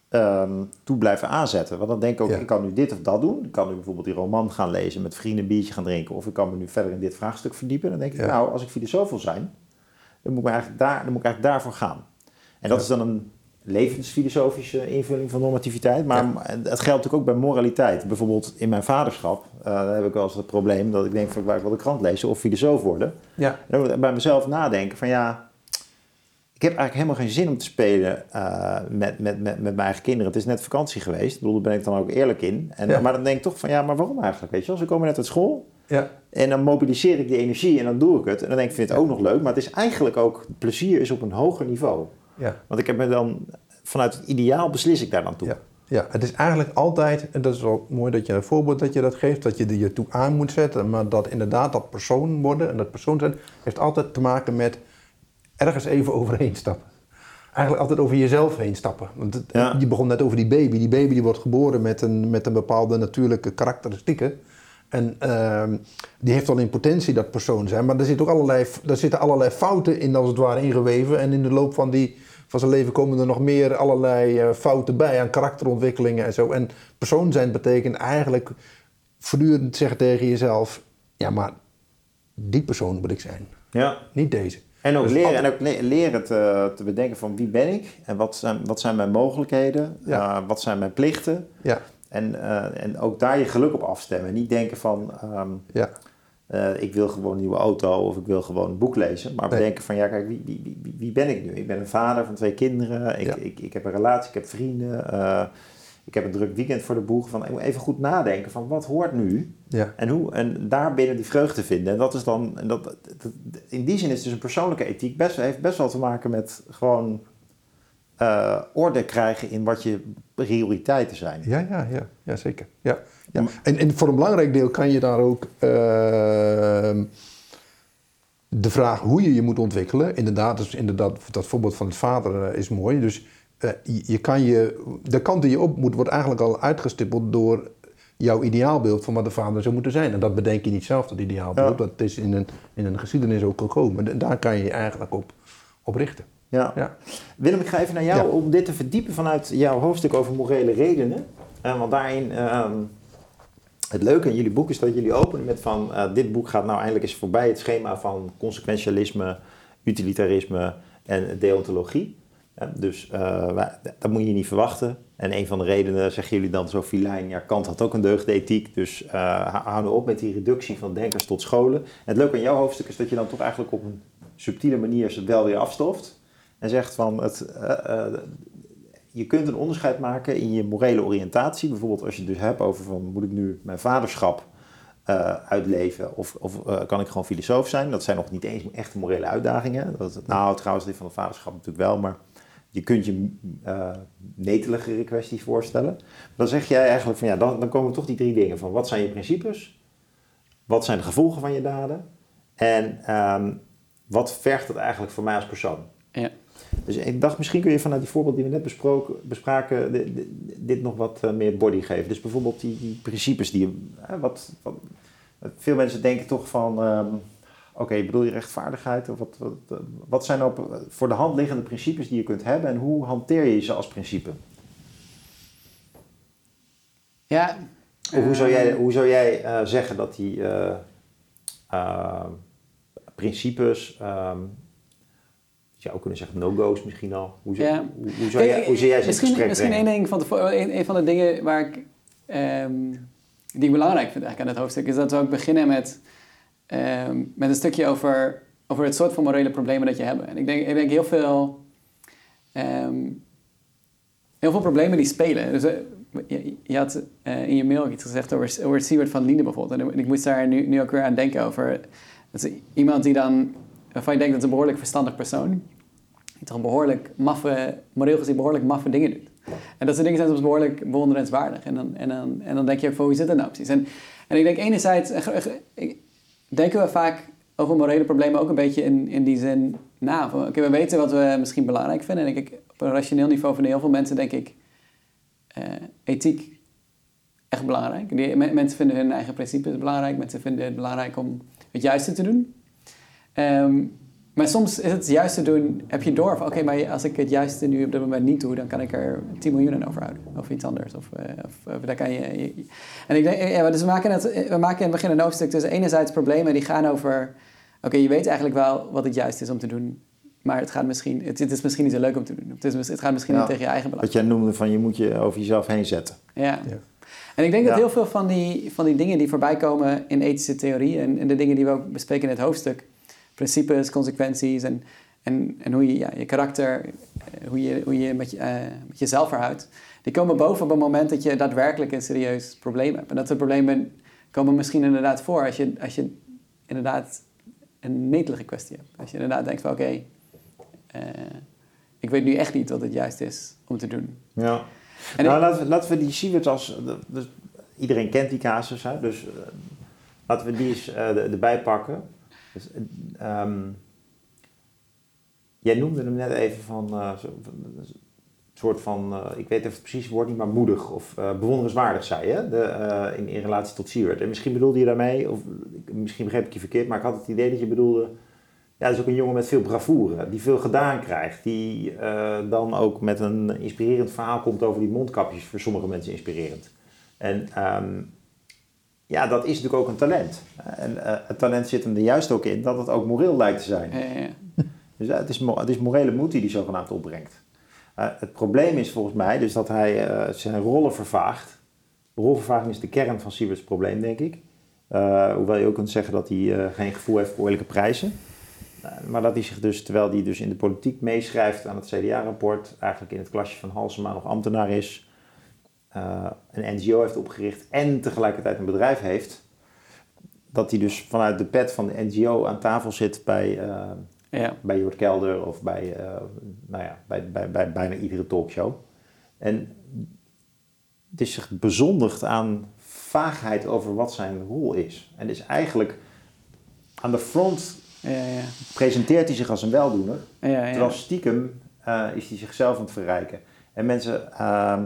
ehm, toe blijven aanzetten. Want dan denk ik ook, Ja. ik kan nu dit of dat doen. Ik kan nu bijvoorbeeld die roman gaan lezen, met vrienden een biertje gaan drinken, of ik kan me nu verder in dit vraagstuk verdiepen. Dan denk ik, nou, als ik filosoof wil zijn, dan moet ik, eigenlijk daar, dan moet ik eigenlijk daarvoor gaan. En dat is dan een levensfilosofische invulling van normativiteit. Maar het geldt natuurlijk ook bij moraliteit. Bijvoorbeeld in mijn vaderschap eh, heb ik wel eens het probleem dat ik denk van waar ik wil de krant lezen of filosoof worden. ja, En dan moet ik bij mezelf nadenken van ja, ik heb eigenlijk helemaal geen zin om te spelen eh, met, met, met, met mijn eigen kinderen. Het is net vakantie geweest, ik bedoel, daar ben ik dan ook eerlijk in. En, Ja. Maar dan denk ik toch van ja, maar waarom eigenlijk? Weet je wel, ze komen net uit school ja, en dan mobiliseer ik die energie en dan doe ik het. En dan denk ik, ik vind het ook nog leuk, maar het is eigenlijk ook, plezier is op een hoger niveau. Ja. Want ik heb me dan, vanuit het ideaal beslis ik daar dan toe. Ja, ja, het is eigenlijk altijd, en dat is wel mooi dat je een voorbeeld dat je dat geeft, dat je er je toe aan moet zetten, maar dat inderdaad dat persoon worden en dat persoon zijn, heeft altijd te maken met ergens even overheen stappen. Eigenlijk altijd over jezelf heen stappen. Want het- Ja. je begon net over die baby. Die baby die wordt geboren met een, met een bepaalde natuurlijke karakteristieken. En ehm, die heeft al in potentie dat persoon zijn. Maar er, zit ook allerlei, er zitten allerlei fouten in, als het ware, ingeweven. En in de loop van, die, van zijn leven komen er nog meer allerlei eh, fouten bij aan karakterontwikkelingen en zo. En persoon zijn betekent eigenlijk voortdurend zeggen tegen jezelf: ja, maar die persoon moet ik zijn, Ja. niet deze. En ook Dus leren, altijd- en ook le- leren te, te bedenken van wie ben ik en wat zijn, wat zijn mijn mogelijkheden, Ja. eh, wat zijn mijn plichten. Ja, En, eh, en ook daar je geluk op afstemmen. Niet denken van ehm, ja, eh, ik wil gewoon een nieuwe auto of ik wil gewoon een boek lezen. Maar Nee. bedenken van ja, kijk, wie, wie, wie, wie ben ik nu? Ik ben een vader van twee kinderen, ik, Ja. ik, ik heb een relatie, ik heb vrienden, eh, ik heb een druk weekend voor de boeg. Van, ik moet even goed nadenken van wat hoort nu? ja. En, hoe, en daar binnen die vreugde vinden. En dat is dan, en dat, dat- in die zin is dus een persoonlijke ethiek best, heeft best wel te maken met gewoon eh, orde krijgen in wat je prioriteiten zijn. Ja, ja, ja, ja zeker. Ja, ja. En, en voor een belangrijk deel kan je daar ook ehm, de vraag hoe je je moet ontwikkelen. Inderdaad, dus inderdaad dat voorbeeld van het vader eh, is mooi. Dus eh, je, je kan je, de kant die je op moet wordt eigenlijk al uitgestippeld door jouw ideaalbeeld van wat de vader zou moeten zijn. En dat bedenk je niet zelf, dat ideaalbeeld. Ja. Dat is in een, in een geschiedenis ook gekomen. En daar kan je je eigenlijk op, op richten. Ja. Ja. Willem, ik ga even naar jou Ja. om dit te verdiepen vanuit jouw hoofdstuk over morele redenen. Eh, want daarin, ehm, het leuke in jullie boek is dat jullie openen met van, eh, dit boek gaat nou eindelijk eens voorbij het schema van consequentialisme, utilitarisme en deontologie. Dus eh, dat moet je niet verwachten. En een van de redenen, zeggen jullie dan zo filijn, ja, Kant had ook een deugdethiek, dus eh hou hou nou op met die reductie van denkers tot scholen. En het leuke aan jouw hoofdstuk is dat je dan toch eigenlijk op een subtiele manier het wel weer afstoft. En zegt van, het, je kunt een onderscheid maken in je morele oriëntatie. Bijvoorbeeld als je het dus hebt over van, moet ik nu mijn vaderschap eh, uitleven of, of eh, kan ik gewoon filosoof zijn? Dat zijn nog niet eens echte morele uitdagingen. Dat, nou, trouwens, dit van het vaderschap natuurlijk wel, maar je kunt je eh neteligere kwesties voorstellen. Dan zeg jij eigenlijk van, ja, dan, dan komen toch die drie dingen van, wat zijn je principes? Wat zijn de gevolgen van je daden? En ehm, wat vergt het eigenlijk voor mij als persoon? Ja. Dus ik dacht, misschien kun je vanuit die voorbeeld die we net besproken, bespraken, di- di- dit nog wat eh, meer body geven. Dus bijvoorbeeld die, die principes die je, wat, wat, veel mensen denken toch van, ehm, oké, bedoel je rechtvaardigheid? Of wat, wat, eh, wat zijn nou voor de hand liggende principes die je kunt hebben en hoe hanteer je ze als principe? Ja. Of hoe zou jij, eh, hoe zou jij eh, zeggen dat die eh, eh, principes, ehm, je zou ook kunnen zeggen no-go's misschien al, hoe, zou- Ja. hoe, hoe, zou jij, hoe zou jij ze misschien, misschien één ding van de, een, een van de dingen waar ik, ehm, die ik belangrijk vind eigenlijk aan het hoofdstuk, is dat we ook beginnen met, ehm, met een stukje over, over het soort van morele problemen dat je hebt. En ik denk, ik denk heel veel, ehm, heel veel problemen die spelen. Dus, eh, je, je had eh, in je mail ook iets gezegd over, over Siewert van Linden bijvoorbeeld. En ik moest daar nu, nu ook weer aan denken over. Iemand die dan, waarvan je denkt dat is een behoorlijk verstandig persoon die toch behoorlijk maffe, moreel gezien behoorlijk maffe dingen doet. En dat soort dingen zijn soms behoorlijk bewonderenswaardig. En dan, en dan, en dan denk je van, hoe zit dat nou precies? En, en ik denk enerzijds, eh, denken we vaak over morele problemen ook een beetje in, in die zin na. Oké, we weten wat we misschien belangrijk vinden. En ik, op een rationeel niveau vinden heel veel mensen, denk ik, eh, ethiek echt belangrijk. Die, me- mensen vinden hun eigen principes belangrijk. Mensen vinden het belangrijk om het juiste te doen. Ehm, maar soms is het juiste doen, heb je door van oké, maar als ik het juiste nu op dit moment niet doe, dan kan ik er 10 miljoen aan overhouden. Of iets anders. Of, eh, of, of daar kan je, je- En ik denk, ja, dus we maken, het, we maken in het begin een hoofdstuk tussen enerzijds problemen die gaan over, oké, je weet eigenlijk wel wat het juist is om te doen, maar het, gaat misschien, het, het is misschien niet zo leuk om te doen. Het, is, het gaat misschien Ja. niet tegen je eigen belang. Wat jij noemde van je moet je over jezelf heen zetten. Ja. Ja. En ik denk dat heel veel van die, van die dingen die voorbij komen in ethische theorie en, en de dingen die we ook bespreken in het hoofdstuk, principes, consequenties en, en, en hoe je ja, je karakter, eh, hoe je, hoe je met, je, eh, met jezelf verhoudt, die komen boven op het moment dat je daadwerkelijk een serieus probleem hebt. En dat soort problemen komen misschien inderdaad voor als je, als je inderdaad een netelige kwestie hebt. Als je inderdaad denkt van oké, eh, ik weet nu echt niet wat het juist is om te doen. Ja. En nou, ik- laten, we, laten we die Siewert als... Dus, iedereen kent die casus, hè? dus laten we die eens erbij pakken. Dus, eh, ehm, jij noemde hem net even van... eh, een soort van, eh, ik weet even precies het woord niet, maar moedig of eh, bewonderenswaardig, zei je, de, in, in relatie tot Siewert. En misschien bedoelde je daarmee, of misschien begreep ik je verkeerd, maar ik had het idee dat je bedoelde... Ja, dat is ook een jongen met veel bravoure, die veel gedaan krijgt. Die dan ook met een inspirerend verhaal komt over die mondkapjes. Voor sommige mensen inspirerend. En ehm, ja, dat is natuurlijk ook een talent. En eh, het talent zit hem er juist ook in dat het ook moreel lijkt te zijn. Ja, ja. Dus eh, het, is, het is morele moed die hij zogenaamd opbrengt. Eh, het probleem is volgens mij dus dat hij zijn rollen vervaagt. Rolvervaging is de kern van Sieverts probleem, denk ik. Hoewel je ook kunt zeggen dat hij geen gevoel heeft voor eerlijke prijzen. Maar dat hij zich dus, terwijl hij dus in de politiek meeschrijft aan het CDA-rapport, eigenlijk in het klasje van Halsema nog ambtenaar is, eh, een NGO heeft opgericht en tegelijkertijd een bedrijf heeft, dat hij dus vanuit de pet van de NGO aan tafel zit bij, eh, ja. bij Jort Kelder of bij, eh, nou ja, bij, bij, bij bijna iedere talkshow. En het is zich bezondigd aan vaagheid over wat zijn rol is. En dus eigenlijk aan de front Ja, ja. presenteert hij zich als een weldoener, terwijl stiekem is hij zichzelf aan het verrijken. En mensen ehm,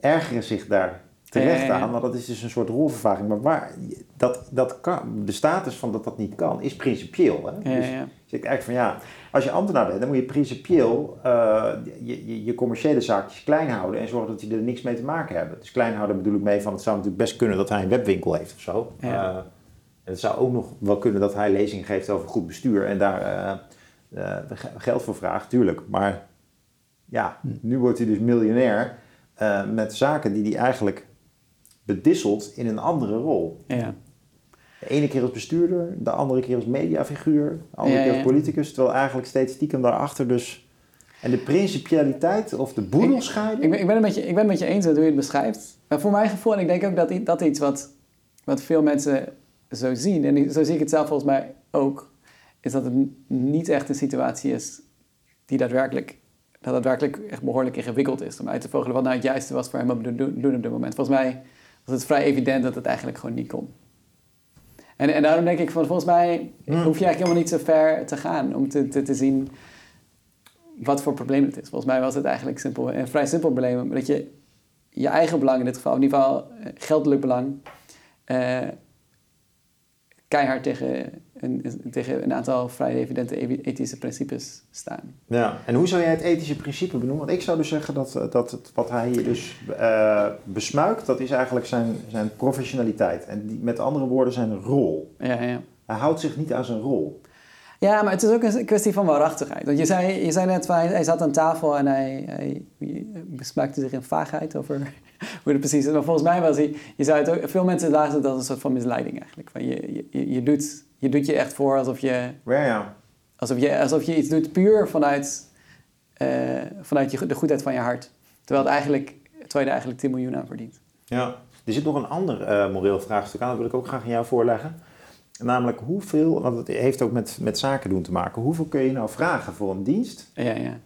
ergeren zich daar terecht Ja, ja, ja. aan, maar dat is dus een soort rolvervaging. Maar waar, dat, dat kan, de status van dat dat niet kan, is principieel. Hè? Dus. Dus ik eigenlijk van ja, als je ambtenaar bent, dan moet je principieel eh, je, je, je commerciële zaakjes klein houden en zorgen dat die er niks mee te maken hebben. Dus klein houden bedoel ik mee van het zou natuurlijk best kunnen dat hij een webwinkel heeft of zo. Ja. Eh, en het zou ook nog wel kunnen dat hij lezingen geeft over goed bestuur en daar eh, ge- geld voor vraagt, tuurlijk. Maar ja, nu wordt hij dus miljonair eh, met zaken die hij eigenlijk bedisselt in een andere rol. Ja. De ene keer als bestuurder, de andere keer als mediafiguur, de andere Ja, keer als politicus. Terwijl eigenlijk steeds stiekem daarachter dus... En de principialiteit of de boedelscheiding... Ik ben, ik, ben het met je, ik ben met je eens met hoe je het beschrijft. Maar voor mijn gevoel, en ik denk ook dat dat iets wat, wat veel mensen zo zien, en zo zie ik het zelf volgens mij ook, is dat het niet echt een situatie is die daadwerkelijk, dat daadwerkelijk echt behoorlijk ingewikkeld is om uit te vogelen wat nou het juiste was voor hem om te doen doen op dit moment. Volgens mij was het vrij evident dat het eigenlijk gewoon niet kon. En, en daarom denk ik van, volgens mij Hmm. hoef je eigenlijk helemaal niet zo ver te gaan om te, te, te zien wat voor probleem het is. Volgens mij was het eigenlijk simpel, een vrij simpel probleem. Dat je je eigen belang in dit geval, in ieder geval eh, geldelijk belang, eh, keihard tegen een, tegen een aantal vrij evidente evi- ethische principes staan. Ja, en hoe zou jij het ethische principe benoemen? Want ik zou dus zeggen dat, eh, dat het, wat hij hier dus eh, besmuikt, dat is eigenlijk zijn, zijn professionaliteit. En die, met andere woorden zijn rol. Ja, ja. Hij houdt zich niet aan zijn rol. Ja, maar het is ook een kwestie van waarachtigheid. Want je zei, je zei net, hij, hij zat aan tafel en hij, hij besmaakte zich in vaagheid over hoe het precies is. Maar volgens mij was hij, je zou het ook, veel mensen lagen het als een soort van misleiding eigenlijk. Van je, je, je, doet, je doet je echt voor alsof je, Ja, ja. alsof je, alsof je iets doet puur vanuit, eh, vanuit je, de goedheid van je hart. Terwijl, het eigenlijk, terwijl je er eigenlijk 10 miljoen aan verdient. Ja. Er zit nog een ander eh, moreel vraagstuk aan, dat wil ik ook graag aan jou voorleggen. Namelijk hoeveel, want het heeft ook met, met zaken doen te maken, hoeveel kun je nou vragen voor een dienst Ja, ja.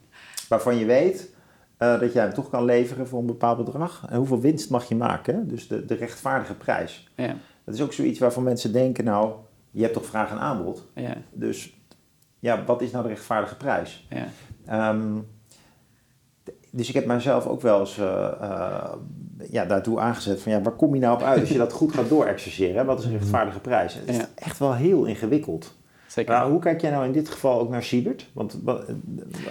waarvan je weet eh, dat jij hem toch kan leveren voor een bepaald bedrag? En hoeveel winst mag je maken? Dus de, de rechtvaardige prijs. ja, Dat is ook zoiets waarvan mensen denken, nou, je hebt toch vraag en aanbod. ja, Dus ja, wat is nou de rechtvaardige prijs? ja. Ehm, dus ik heb mijzelf ook wel eens eh, eh, ja, daartoe aangezet van ja, waar kom je nou op uit als je dat goed gaat doorexerceren? Wat is een rechtvaardige prijs? Het is Ja. echt wel heel ingewikkeld. Zeker. Maar hoe kijk jij nou in dit geval ook naar Siebert? Want, wat-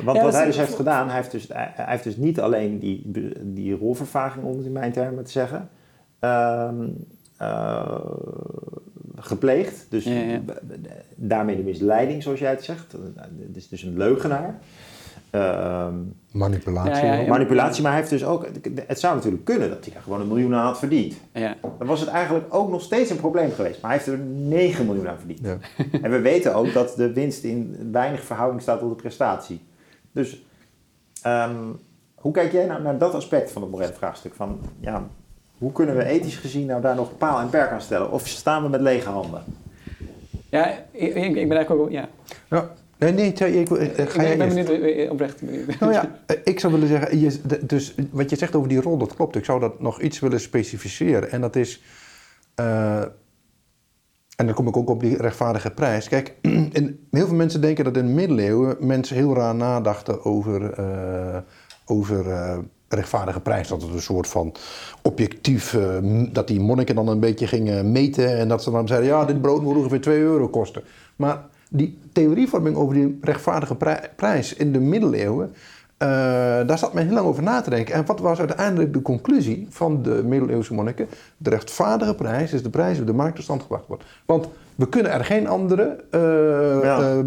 want Ja, wat hij dus heeft gedaan, hij heeft dus, hij heeft dus niet alleen die, die rolvervaging, om het in mijn termen te zeggen, ehm, eh, gepleegd. Dus Ja, ja. daarmee de misleiding, zoals jij het zegt. Het is dus een leugenaar. Ehm, Manipulatie. Ja, ja, ja. manipulatie, maar hij heeft dus ook... Het zou natuurlijk kunnen dat hij daar gewoon een miljoen aan had verdiend. Ja, Dan was het eigenlijk ook nog steeds een probleem geweest. Maar hij heeft er 9 miljoen aan verdiend. Ja. En we weten ook dat de winst in weinig verhouding staat tot de prestatie. Dus ehm, hoe kijk jij nou naar dat aspect van het morele vraagstuk? Van, ja, hoe kunnen we ethisch gezien nou daar nog paal en perk aan stellen? Of staan we met lege handen? ja ik, ik, ben eigenlijk ook... Ja. Ja. Nee, nee, ik, eh, Ik ga ben, jij ik ben eerst? benieuwd, eh, oprecht benieuwd. Nou ja, eh, ik zou willen zeggen, je, dus wat je zegt over die rol, dat klopt. Ik zou dat nog iets willen specificeren. En dat is, eh, en dan kom ik ook op die rechtvaardige prijs. Kijk, in, heel veel mensen denken dat in de middeleeuwen mensen heel raar nadachten over, eh, over eh, rechtvaardige prijs. Dat het een soort van objectief, eh, dat die monniken dan een beetje gingen meten. En dat ze dan zeiden, ja, dit brood moet ongeveer 2 euro kosten. Maar die theorievorming over die rechtvaardige pri- prijs in de middeleeuwen, eh, daar zat men heel lang over na te denken. En wat was uiteindelijk de conclusie van de middeleeuwse monniken? De rechtvaardige prijs is de prijs die op de markt tot stand gebracht wordt. Want we kunnen er geen andere. eh, Ja.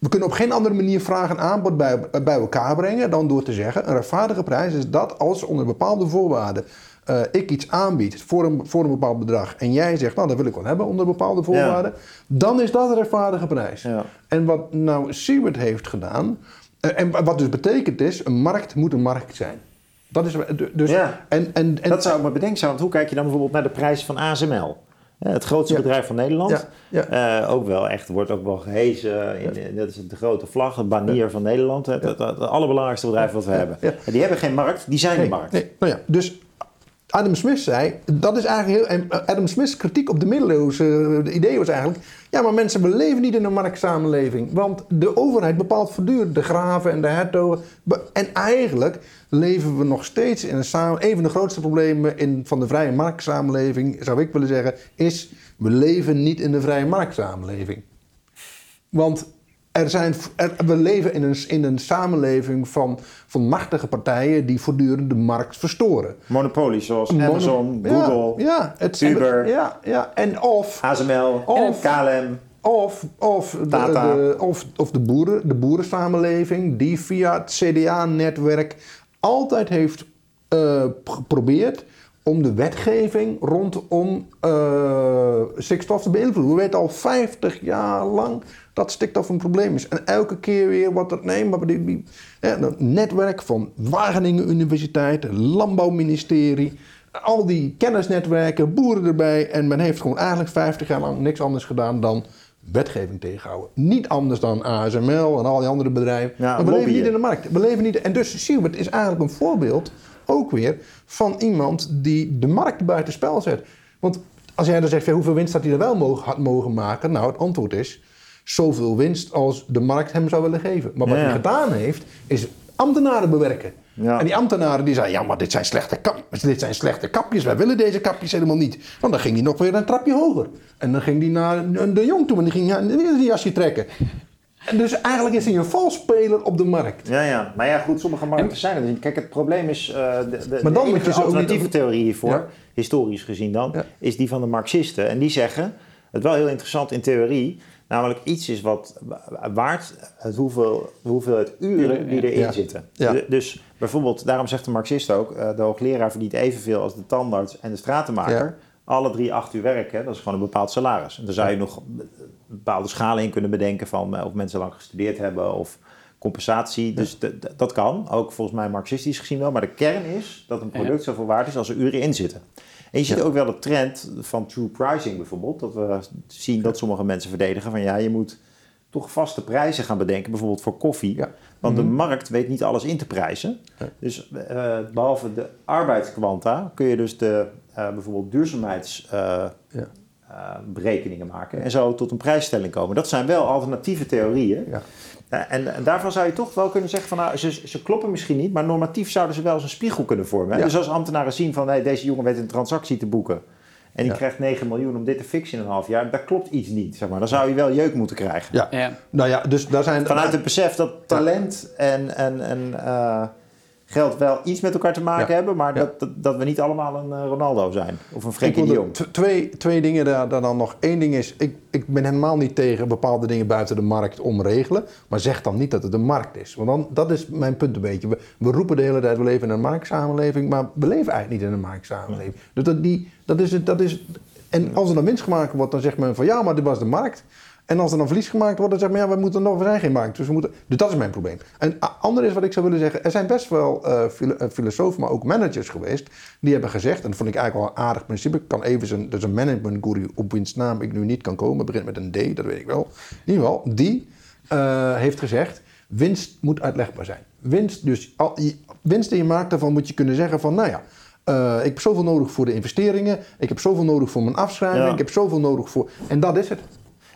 Eh, eh, we kunnen op geen andere manier vraag en aanbod bij, bij elkaar brengen dan door te zeggen: een rechtvaardige prijs is dat als onder bepaalde voorwaarden eh, ik iets aanbied voor een, voor een bepaald bedrag en jij zegt, nou dat wil ik wel hebben onder bepaalde voorwaarden, dan is dat een rechtvaardige prijs. Ja. En wat nou Siewert heeft gedaan, eh, en wat dus betekent is, een markt moet een markt zijn. Dat is dus. Ja. En, en, en, dat zou ik me bedenken zijn, want hoe kijk je dan bijvoorbeeld naar de prijs van ASML? Het grootste Ja. bedrijf van Nederland. Ja. Eh, ook wel echt, wordt ook wel gehezen. In, Dat is de grote vlag, het banier van Nederland. Het, het, het allerbelangrijkste bedrijf wat we hebben. En die hebben geen markt, die zijn nee, de markt. nee, nou ja, dus Adam Smith zei, dat is eigenlijk heel... En Adam Smith's kritiek op de middeleeuwse de idee was eigenlijk... Ja, maar mensen, we leven niet in een marktsamenleving. Want de overheid bepaalt voortdurend de graven en de hertogen. En eigenlijk leven we nog steeds in een samen... Een van de grootste problemen in, van de vrije marktsamenleving, zou ik willen zeggen... is, we leven niet in de vrije marktsamenleving. Want er zijn, er- we leven in een, in een samenleving van, van machtige partijen die voortdurend de markt verstoren. Monopolies zoals Amazon, Google, ja, het, Uber. Ja, ja, en of, ASML, Of- KLM. of, of, de, Tata. de- of, of de, boeren, de boerensamenleving die via het CDA-netwerk altijd heeft eh, geprobeerd om de wetgeving rondom eh stikstof te beïnvloeden. We weten al 50 jaar lang dat stikstof een probleem is. En elke keer weer wordt het nee, maar die, dat netwerk van Wageningen Universiteit, het Landbouwministerie, al die kennisnetwerken, boeren erbij. En men heeft gewoon eigenlijk 50 jaar lang niks anders gedaan dan wetgeving tegenhouden. Niet anders dan ASML en al die andere bedrijven. Ja, maar we leven niet in de markt. We leven niet. En dus Siewert is eigenlijk een voorbeeld ook weer van iemand die de markt buiten spel zet. Want als jij dan zegt, ja, hoeveel winst had hij er wel mogen, had mogen maken? Nou, het antwoord is zoveel winst als de markt hem zou willen geven. Maar wat Ja, hij gedaan heeft, is ambtenaren bewerken. Ja. En die ambtenaren die zeiden, ja, maar dit zijn, slechte kap, dit zijn slechte kapjes. Wij willen deze kapjes helemaal niet. Want dan ging hij nog weer een trapje hoger. En dan ging hij naar de jong toe en die ging weer die jasje trekken. En dus eigenlijk is hij een valsspeler op de markt. Ja, ja. Maar ja, goed, sommige markten zijn er niet. Kijk, het probleem is, eh de, de, Maar dan de moet je enige ze ook alternatieve niet- theorie hiervoor, Ja. historisch gezien dan, Ja. is die van de Marxisten. En die zeggen, het wel heel interessant in theorie, namelijk iets is wat wa- waard het hoeveel, de hoeveelheid uren die erin Ja. zitten. Ja. Dus bijvoorbeeld, daarom zegt de Marxist ook, eh, de hoogleraar verdient evenveel als de tandarts en de stratenmaker. Ja. Alle drie acht uur werken, dat is gewoon een bepaald salaris. En daar zou je nog bepaalde schalen in kunnen bedenken van eh, of mensen lang gestudeerd hebben of compensatie. Dus dat kan, ook volgens mij marxistisch gezien wel. Maar de kern is dat een product zoveel waard is als er uren in zitten. En je ziet Ja. ook wel de trend van true pricing bijvoorbeeld. Dat we zien dat sommige mensen verdedigen van ja, je moet toch vaste prijzen gaan bedenken. Bijvoorbeeld voor koffie. Ja. Want de Mhm. markt weet niet alles in te prijzen. Ja. Dus eh, behalve de arbeidskwanta kun je dus de eh, bijvoorbeeld duurzaamheidsberekeningen Ja. berekeningen maken. En zo tot een prijsstelling komen. Dat zijn wel alternatieve theorieën. Eh, En, en daarvan zou je toch wel kunnen zeggen van nou, ze, ze kloppen misschien niet, maar normatief zouden ze wel eens een spiegel kunnen vormen. hè? Ja. Dus als ambtenaren zien van hey, deze jongen weet een transactie te boeken en die Ja. krijgt 9 miljoen om dit te fixen in een half jaar, daar klopt iets niet. Zeg maar. Dan zou je wel jeuk moeten krijgen. Ja. Ja. Nou ja, dus daar zijn... Vanuit het besef dat talent en, en, en eh, geld wel iets met elkaar te maken Ja. hebben, maar Ja. dat, dat, dat we niet allemaal een eh, Ronaldo zijn of een Frenkie de Jong. twee, twee dingen daar, daar dan nog. Eén ding is, ik, ik ben helemaal niet tegen bepaalde dingen buiten de markt omregelen. Maar zeg dan niet dat het een markt is. Want dan, dat is mijn punt een beetje. We, we roepen de hele tijd, we leven in een marktsamenleving. Maar we leven eigenlijk niet in een marktsamenleving. Dus dat, die, dat is het. Dat is, en als er dan winst gemaakt wordt, dan zegt men van ja, maar dit was de markt. En als er dan verlies gemaakt wordt, dan zegt men ja, we, moeten nog, we zijn geen markt. Dus, we moeten, dus dat is mijn probleem. En a- ander is wat ik zou willen zeggen, er zijn best wel filo- eh, filosofen, maar ook managers geweest, die hebben gezegd, en dat vond ik eigenlijk wel een aardig principe, ik kan even zijn, dus een management guru op wiens naam ik nu niet kan komen, begint met een D, dat weet ik wel. In ieder geval, die eh, heeft gezegd, winst moet uitlegbaar zijn. Winst, dus al, je- winst die je maakt, daarvan moet je kunnen zeggen van, nou ja, ik heb zoveel nodig voor de investeringen, ik heb zoveel nodig voor mijn afschrijving, Ja. ik heb zoveel nodig voor, en dat is het.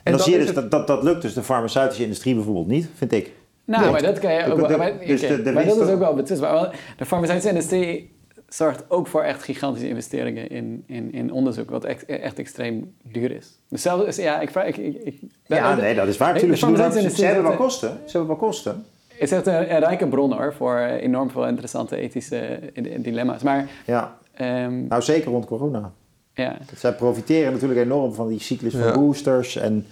En dan zie je dus het. dat, dat dat lukt dus de farmaceutische industrie bijvoorbeeld niet, vind ik. Nou, Nee. maar dat kan je ook De- wel. maar, dus de- de maar dat is ook wel betwistbaar. De farmaceutische industrie zorgt ook voor echt gigantische investeringen in, in, in onderzoek, wat echt, echt extreem duur is. Dus zelfs, ja, ik vraag... Ik, ik, ik, Ja, nee, dat is waar. Natuurlijk, ze, dat- ze hebben wel kosten. Ze hebben wel kosten. is echt een, een rijke bron hoor, voor enorm veel interessante ethische eh, dilemma's. Maar Ja, ehm, nou zeker rond corona. Ja, Zij profiteren natuurlijk enorm van die cyclus van Ja. boosters. En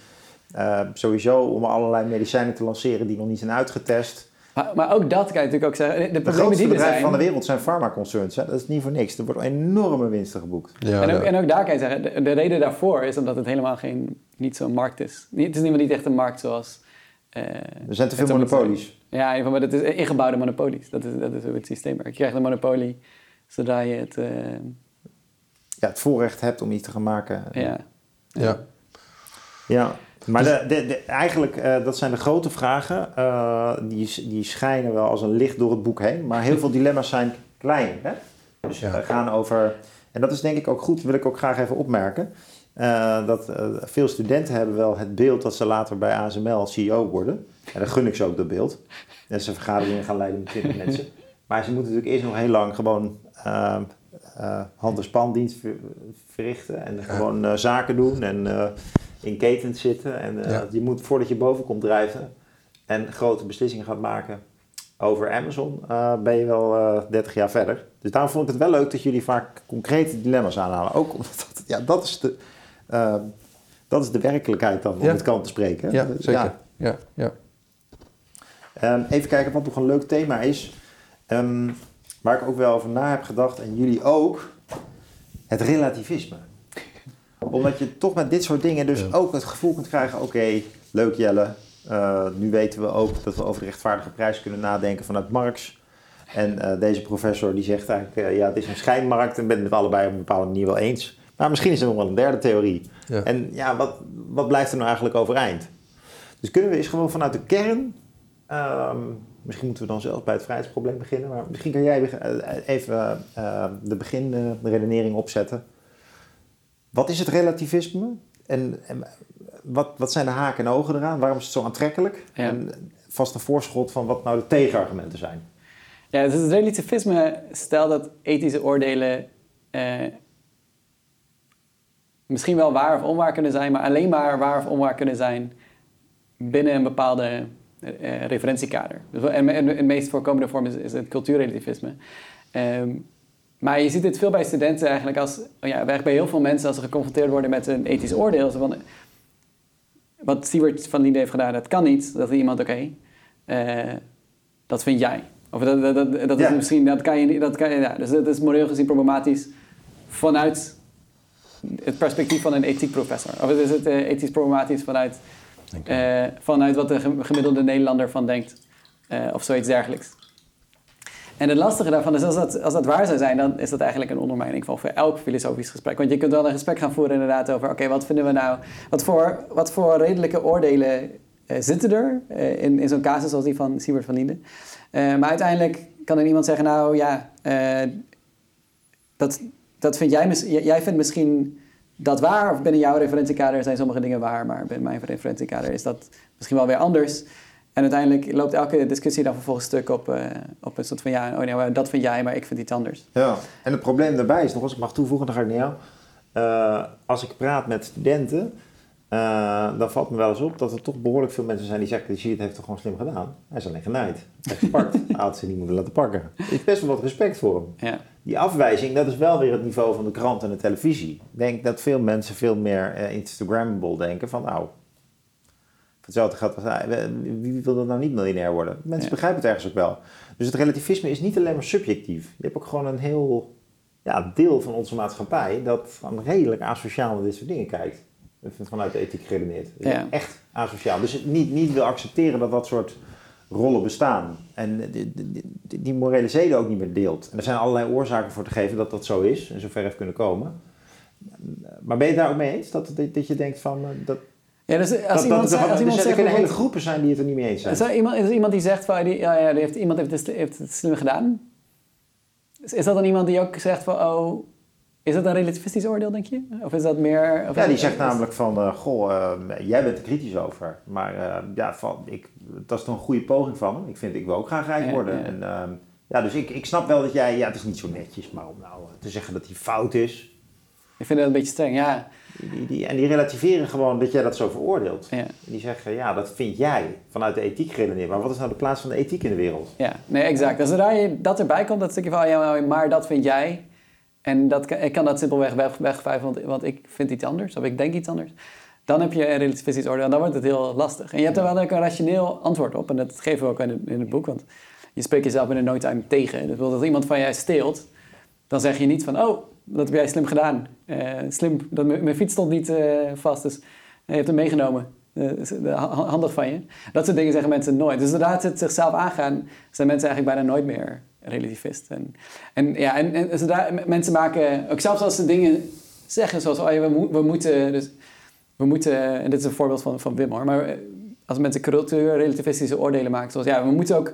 eh, sowieso om allerlei medicijnen te lanceren die nog niet zijn uitgetest. maar, maar ook dat kan je natuurlijk ook zeggen. De, de grootste die er bedrijven zijn... van de wereld zijn farmaconcerns. Hè? Dat is niet voor niks. Er worden enorme winsten geboekt. Ja, En ook, ja. en ook daar kan je zeggen, de, de reden daarvoor is omdat het helemaal geen, niet zo'n markt is. Het is niet, niet echt een markt zoals... eh, Er zijn te veel monopolies. Ja, in maar dat is ingebouwde monopolies. Dat is, dat is hoe het systeem werkt. Je krijgt een monopolie zodra je het... eh, Ja, het voorrecht hebt om iets te gaan maken. ja. ja. Ja, maar de, de, de- eigenlijk, eh, dat zijn de grote vragen. Eh, die, die schijnen wel als een licht door het boek heen. Maar heel veel dilemma's zijn klein. Hè? Dus Ja. we gaan over, en dat is denk ik ook goed, wil ik ook graag even opmerken. eh, dat eh, veel studenten hebben wel het beeld dat ze later bij ASML CEO worden. En dan gun ik ze ook dat beeld. En ze vergaderingen gaan leiden met 20 mensen. Maar ze moeten natuurlijk eerst nog heel lang gewoon eh, hand- en spandienst ver- verrichten. En gewoon eh, zaken doen en eh, in ketens zitten. En Ja. je moet, voordat je boven komt drijven en grote beslissingen gaat maken over Amazon, ben je wel eh 30 jaar verder. Dus daarom vond ik het wel leuk dat jullie vaak concrete dilemma's aanhalen. Ook omdat dat, ja, dat, is de, dat is de werkelijkheid dan, om Ja. het kant te spreken. Ja, zeker. Ja, ja. Ehm, even kijken wat nog een leuk thema is. Ehm, waar ik ook wel over na heb gedacht, en jullie ook. Het relativisme. Omdat je toch met dit soort dingen dus Ja. ook het gevoel kunt krijgen... oké, leuk Jelle, eh, nu weten we ook dat we over de rechtvaardige prijs kunnen nadenken vanuit Marx. En eh, deze professor die zegt eigenlijk, eh, ja, het is een schijnmarkt... en ben het met allebei op een bepaalde manier wel eens. Maar misschien is er nog wel een derde theorie. Ja. En ja, wat, wat blijft er nou eigenlijk overeind? Dus kunnen we eens gewoon vanuit de kern... ehm, misschien moeten we dan zelf bij het vrijheidsprobleem beginnen... maar misschien kan jij eh, even eh, de begin, eh, de redenering opzetten. Wat is het relativisme? En, en wat, wat zijn de haken en ogen eraan? Waarom is het zo aantrekkelijk? Ja. En vast een voorschot van wat nou de tegenargumenten zijn. Ja, dus het relativisme stelt dat ethische oordelen eh, misschien wel waar of onwaar kunnen zijn, maar alleen maar waar of onwaar kunnen zijn binnen een bepaalde eh, referentiekader. Dus, en, en de meest voorkomende vorm is, is het cultuurrelativisme. Ehm, maar je ziet dit veel bij studenten eigenlijk als, oh ja, eigenlijk bij heel veel mensen als ze geconfronteerd worden met een ethisch oordeel. Van, wat Siewert van Linden heeft gedaan, dat kan niet. Dat is iemand, oké, eh, dat vind jij. Of dat, dat, dat, dat is misschien, dat kan je niet, dat kan je, ja, dus dat is moreel gezien problematisch vanuit het perspectief van een ethiekprofessor. Of is het eh, ethisch problematisch vanuit, Eh, vanuit wat de gem- gemiddelde Nederlander van denkt. eh, of zoiets dergelijks. En het lastige daarvan is, als dat, als dat waar zou zijn, dan is dat eigenlijk een ondermijning van voor elk filosofisch gesprek. Want je kunt wel een gesprek gaan voeren inderdaad over, oké, wat vinden we nou, wat voor, wat voor redelijke oordelen eh, zitten er in, in zo'n casus als die van Siebert van Linden. Maar uiteindelijk kan er iemand zeggen, nou ja, dat, dat vind jij, jij vindt misschien dat waar, of binnen jouw referentiekader zijn sommige dingen waar, maar binnen mijn referentiekader is dat misschien wel weer anders. En uiteindelijk loopt elke discussie dan vervolgens stuk op, eh, op een soort van ja, oh nee, dat vind jij, maar ik vind iets anders. Ja, en het probleem daarbij is nog, als ik mag toevoegen, dan ga ik naar jou. Eh, als ik praat met studenten, eh, dan valt me wel eens op dat er toch behoorlijk veel mensen zijn die zeggen, die shit heeft toch gewoon slim gedaan. Hij is alleen genaaid. Hij is gepakt. Hij had ze niet moeten laten pakken. Er is best wel wat respect voor hem. Ja, Die afwijzing, dat is wel weer het niveau van de krant en de televisie. Ik denk dat veel mensen veel meer eh, Instagrammable denken van, nou, hetzelfde gaat als hij. Wie wil er nou niet miljonair worden? Mensen Ja. begrijpen het ergens ook wel. Dus het relativisme is niet alleen maar subjectief. Je hebt ook gewoon een heel ja, deel van onze maatschappij dat redelijk asociaal naar dit soort dingen kijkt. Vanuit de ethiek geredeneerd. Ja. Echt asociaal. Dus niet, niet wil accepteren dat dat soort rollen bestaan. En die, die, die- morele zeden ook niet meer deelt. En er zijn allerlei oorzaken voor te geven dat dat zo is en zover heeft kunnen komen. Maar ben je het daar ook mee eens? Dat, dat, dat je denkt van... eh, Dat, ja dus als dat, iemand, dat, zegt- er- als iemand er zegt... kunnen hele groepen zijn die het er niet mee eens zijn. Is er iemand, is er iemand die zegt van, die, ja, ja, die heeft, iemand heeft, het- heeft het slim gedaan? Is, is dat dan iemand die ook zegt van, oh, is dat een relativistisch oordeel, denk je? Of is dat meer... Of Ja, die zegt namelijk van, eh, goh, eh, jij bent er kritisch over. Maar eh, ja, van, ik, dat is toch een goede poging van hem. Ik vind, ik wil ook graag rijk worden. ja. En, ehm, ja, dus ik, ik snap wel dat jij, ja, het is niet zo netjes, maar om nou te zeggen dat hij fout is. Ik vind dat een beetje streng, ja. Die, die, en die relativeren gewoon dat jij dat zo veroordeelt. ja. Die zeggen, ja, dat vind jij vanuit de ethiek geredeneerd. Maar wat is nou de plaats van de ethiek in de wereld? Ja, nee, exact. Dus zodra je dat erbij komt, dat stukje van, ja, maar dat vind jij. En dat, ik kan dat simpelweg weg, wegvuiven, want, want ik vind iets anders, of ik denk iets anders. Dan heb je een relativistisch oordeel en dan wordt het heel lastig. En je hebt er wel een rationeel antwoord op, en dat geven we ook in het, in het boek, want je spreekt jezelf binnen no time tegen. Dus bijvoorbeeld als iemand van jij steelt, dan zeg je niet van, oh, dat heb jij slim gedaan. Eh, slim, dat, mijn mijn fiets stond niet eh, vast, dus je hebt hem meegenomen. Eh, eh, ha- handig van je. Dat soort dingen zeggen mensen nooit. Dus zodra ze het zichzelf aangaan, zijn mensen eigenlijk bijna nooit meer relativist. En, ja, en, en zodra mensen maken, ook zelfs als ze dingen zeggen zoals, oh ja, we, mo- we moeten, dus, we moeten, en dit is een voorbeeld van, van Wim hoor, maar eh, als mensen cultuur relativistische oordelen maken, zoals ja, we moeten ook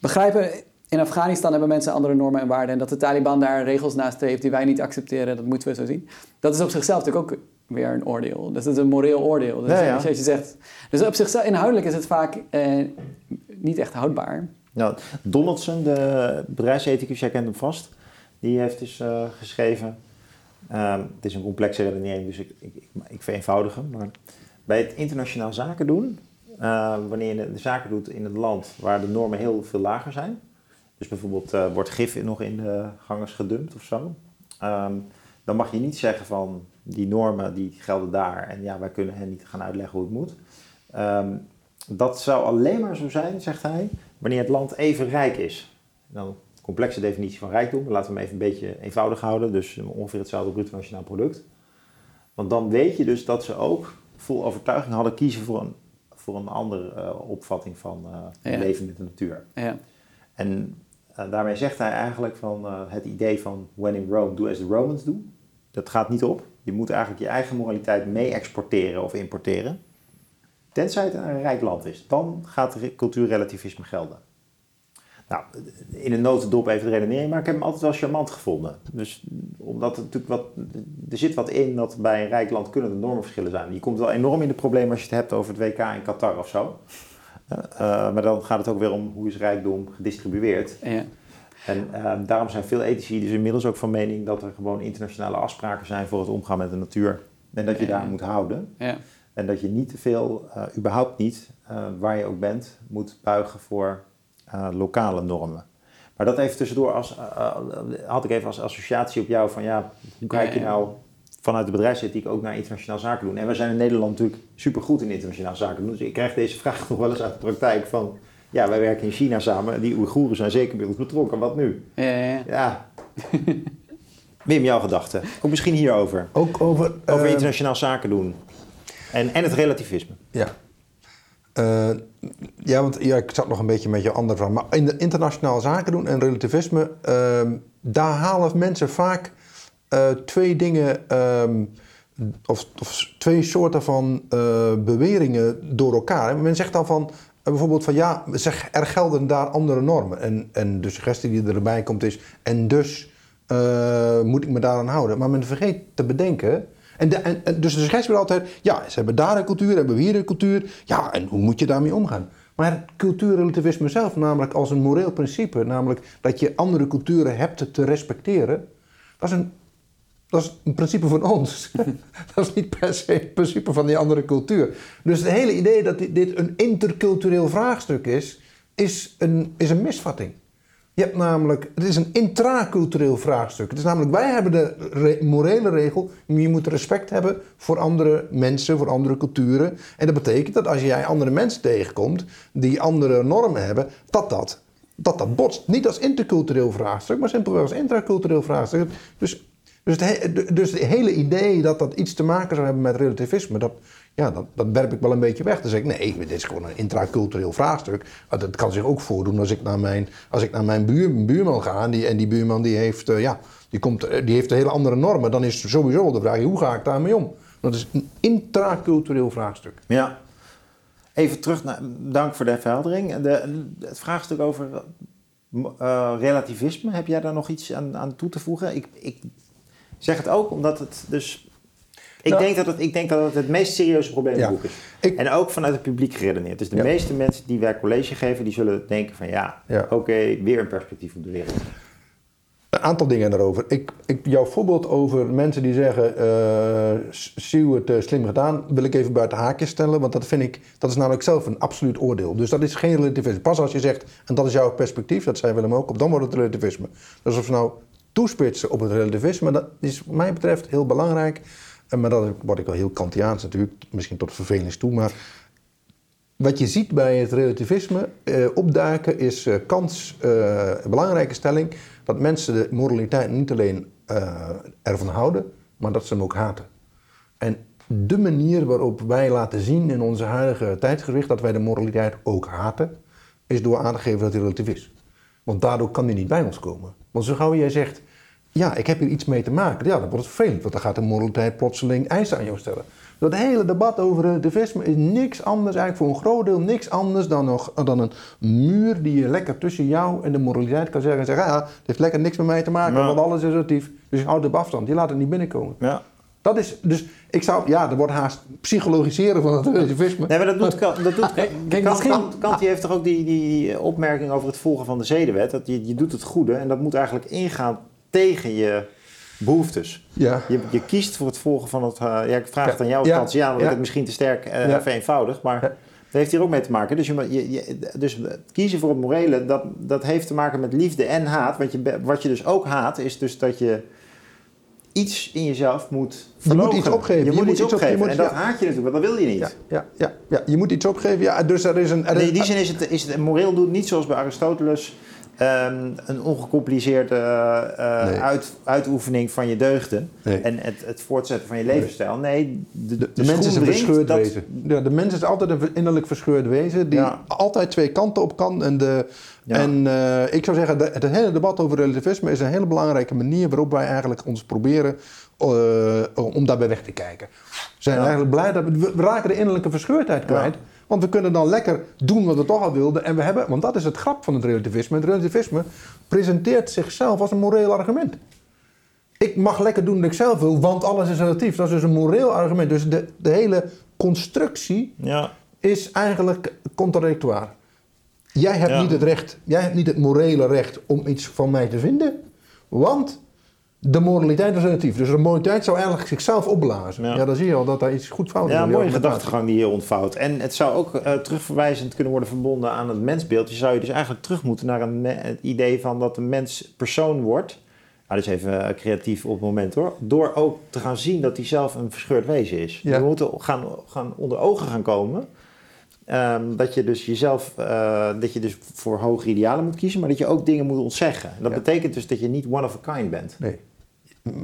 begrijpen, in Afghanistan hebben mensen andere normen en waarden. En dat de Taliban daar regels naast heeft die wij niet accepteren, dat moeten we zo zien. Dat is op zichzelf natuurlijk ook weer een oordeel. Dus dat is een moreel oordeel. Dus Ja, ja. als je zegt, dus op zichzelf, inhoudelijk is het vaak eh, niet echt houdbaar. Nou, Donaldson, de bedrijfsethicus, jij kent hem vast, die heeft dus eh, geschreven. ehm, het is een complexe redenering, dus ik, ik, ik, ik vereenvoudig hem. Maar bij het internationaal zaken doen, eh, wanneer je de zaken doet in een land waar de normen heel veel lager zijn, dus bijvoorbeeld eh, wordt gif nog in de gangers gedumpt of zo, ehm, dan mag je niet zeggen van die normen die gelden daar en ja, wij kunnen hen niet gaan uitleggen hoe het moet. Ehm, dat zou alleen maar zo zijn, zegt hij, wanneer het land even rijk is. Nou, een complexe definitie van rijkdom, laten we hem even een beetje eenvoudig houden. Dus ongeveer hetzelfde bruto nationaal product. Want dan weet je dus dat ze ook vol overtuiging hadden kiezen voor een, voor een andere eh, opvatting van eh, Ja. leven met de natuur. Ja, En eh, daarmee zegt hij eigenlijk van het idee van when in Rome, do as the Romans do. Dat gaat niet op. Je moet eigenlijk je eigen moraliteit mee exporteren of importeren. Tenzij het een rijk land is. Dan gaat re- cultuurrelativisme gelden. Nou, in een notendop even de redenering, maar ik heb hem altijd wel charmant gevonden. Dus omdat er natuurlijk wat, er zit wat in dat bij een rijk land kunnen er normenverschillen zijn. Je komt wel enorm in de problemen als je het hebt over het WK in Qatar of zo. Eh, eh, maar dan gaat het ook weer om hoe is rijkdom gedistribueerd. ja, En eh, daarom zijn veel ethici dus inmiddels ook van mening dat er gewoon internationale afspraken zijn voor het omgaan met de natuur. En dat je daar moet houden. ja. En dat je niet te veel, eh, überhaupt niet, eh, waar je ook bent, moet buigen voor eh, lokale normen. Maar dat even tussendoor als, had ik even als associatie op jou van ja, hoe kijk je nou vanuit de bedrijfsethiek ook naar internationaal zaken doen? En we zijn in Nederland natuurlijk supergoed in internationaal zaken doen. Dus ik krijg deze vraag nog wel eens uit de praktijk van ja, wij werken in China samen en die Oeigoeren zijn zeker bij ons betrokken. Wat nu? ja, ja, ja. Wim, jouw gedachten. Ook misschien hierover. Ook over... Over eh, internationaal zaken doen. En, en het relativisme. Ja. Eh, ja, want ja, ik zat nog een beetje met je andere vraag. Maar in de internationale zaken doen en relativisme, ehm, daar halen mensen vaak eh, twee dingen, ehm, of, of twee soorten van eh, beweringen door elkaar. Men zegt dan van, bijvoorbeeld van ja, er gelden daar andere normen. En, en de suggestie die erbij komt is, en dus eh, moet ik me daaraan houden. Maar men vergeet te bedenken. En, en, dus de suggestie wordt altijd, ja, ze hebben daar een cultuur, hebben we hier een cultuur. Ja, en hoe moet je daarmee omgaan? Maar cultuurrelativisme zelf, namelijk als een moreel principe, namelijk dat je andere culturen hebt te respecteren, dat is een, dat is een principe van ons. dat is niet per se het principe van die andere cultuur. Dus het hele idee dat dit, een intercultureel vraagstuk is, is een, is een misvatting. Je hebt namelijk, het is een intracultureel vraagstuk. Het is namelijk, wij hebben de re- morele regel, je moet respect hebben voor andere mensen, voor andere culturen. En dat betekent dat als jij andere mensen tegenkomt die andere normen hebben, dat dat, dat, dat botst. Niet als intercultureel vraagstuk, maar simpelweg als intracultureel vraagstuk. Dus, dus, het, he- dus het hele idee dat dat iets te maken zou hebben met relativisme, dat, ja, dat, dat werp ik wel een beetje weg. Dan zeg ik, nee, dit is gewoon een intracultureel vraagstuk. Maar Dat kan zich ook voordoen als ik naar mijn, als ik naar mijn buur, buurman ga. En die, en die buurman die heeft, eh, ja, die, komt, eh, die heeft hele andere normen. Dan is sowieso de vraag, hoe ga ik daarmee om? Dat is een intracultureel vraagstuk. Ja. Even terug naar, dank voor de verheldering. De, het vraagstuk over eh, relativisme, heb jij daar nog iets aan, aan toe te voegen? Ik, ik zeg het ook omdat het dus... Ik, Nou- denk dat het, ik denk dat het het meest serieuze probleem in Ja. het boek is. Ik- En ook vanuit het publiek geredeneerd. Dus de Ja. meeste mensen die wij college geven, die zullen denken van ja, Ja. oké, weer een perspectief op de wereld. Een aantal dingen daarover. Ik, ik, jouw voorbeeld over mensen die zeggen, eh Sieuw het eh, slim gedaan, wil ik even buiten haakjes stellen. Want dat vind ik, dat is namelijk zelf een absoluut oordeel. Dus dat is geen relativisme. Pas als je zegt, en dat is jouw perspectief, dat zei Willem ook, op, dan wordt het relativisme. Dus of nou toespitsen op het relativisme, dat is wat mij betreft heel belangrijk. Maar dat word ik wel heel Kantiaans natuurlijk, misschien tot vervelings toe. Maar wat je ziet bij het relativisme eh, opduiken is eh, kans, eh, een belangrijke stelling, dat mensen de moraliteit niet alleen eh, ervan houden, maar dat ze hem ook haten. En de manier waarop wij laten zien in onze huidige tijdsgewicht dat wij de moraliteit ook haten, is door aan te geven dat hij relatief is. Want daardoor kan hij niet bij ons komen. Want zo gauw jij zegt, ja, ik heb hier iets mee te maken. Ja, dan wordt het vervelend, want dan gaat de moraliteit plotseling eisen aan jou stellen. Dat hele debat over relativisme is niks anders, eigenlijk voor een groot deel niks anders dan, nog, dan een muur die je lekker tussen jou en de moraliteit kan zeggen. En zeggen, ja, het heeft lekker niks met mij te maken, Ja. want alles is relatief. Dus je houdt op afstand, je laat het niet binnenkomen. Ja. Dat is, dus ik zou, ja, er wordt haast psychologiseren van het relativisme. Nee, maar dat doet Kant. Dat doet, Kijk, Kant, misschien- Kant, Kant die heeft toch ook die, die opmerking over het volgen van de zedenwet. Dat je, je doet het goede en dat moet eigenlijk ingaan tegen je behoeftes. Ja. Je, je kiest voor het volgen van het... eh, ja, ik vraag het Ja. aan jou Ja. Kantiaan, want Ja. ik het misschien te sterk eh Ja. vereenvoudig. Maar Ja. dat heeft hier ook mee te maken. Dus, je, je, je- dus het kiezen voor het morele, dat, dat heeft te maken met liefde en haat. Want je, wat je dus ook haat, is dus dat je iets in jezelf moet Je moet iets opgeven. Je, moet iets opgeven. moet- en dat ja. haat je natuurlijk, want dat wil je niet. Ja, ja, ja, ja, je moet iets opgeven. Ja, dus er is een... Er is, in die zin is het, is het moreel doet niet zoals bij Aristoteles ehm, een ongecompliceerde eh, Nee. uit, uitoefening van je deugden Nee. en het, het voortzetten van je levensstijl. Nee, de, De, de, mens is een verscheurd dat- wezen. Ja, de mens is altijd een innerlijk verscheurd wezen die Ja. altijd twee kanten op kan. En, de, Ja. en eh, ik zou zeggen, de- het hele debat over relativisme is een hele belangrijke manier waarop wij eigenlijk ons proberen eh, om daarbij weg te kijken. We zijn Ja. eigenlijk blij dat we, we raken de innerlijke verscheurdheid kwijt. Want we kunnen dan lekker doen wat we toch al wilden. En we hebben, want dat is het grap van het relativisme. Het relativisme presenteert zichzelf als een moreel argument. Ik mag lekker doen wat ik zelf wil, want alles is relatief. Dat is dus een moreel argument. Dus de, de hele constructie Ja, is eigenlijk contradictoire. Jij hebt Ja. niet het recht, jij hebt niet het morele recht om iets van mij te vinden, want de moraliteit is relatief. Dus de moraliteit zou eigenlijk zichzelf opblazen. Ja. Ja, dan zie je al dat daar iets goed fout is. ja in een mooie gedachtegang die hier ontvouwt. En het zou ook eh, terugverwijzend kunnen worden verbonden aan het mensbeeld. Je zou je dus eigenlijk terug moeten naar een het idee van dat de mens persoon wordt. Nou, dat is even eh, creatief op het moment hoor. Door ook te gaan zien dat hij zelf een verscheurd wezen is. Ja. We moeten gaan, gaan onder ogen gaan komen. Ehm, dat je dus jezelf, eh, dat je dus voor hogere idealen moet kiezen, maar dat je ook dingen moet ontzeggen. En dat Ja. betekent dus dat je niet one of a kind bent. Nee.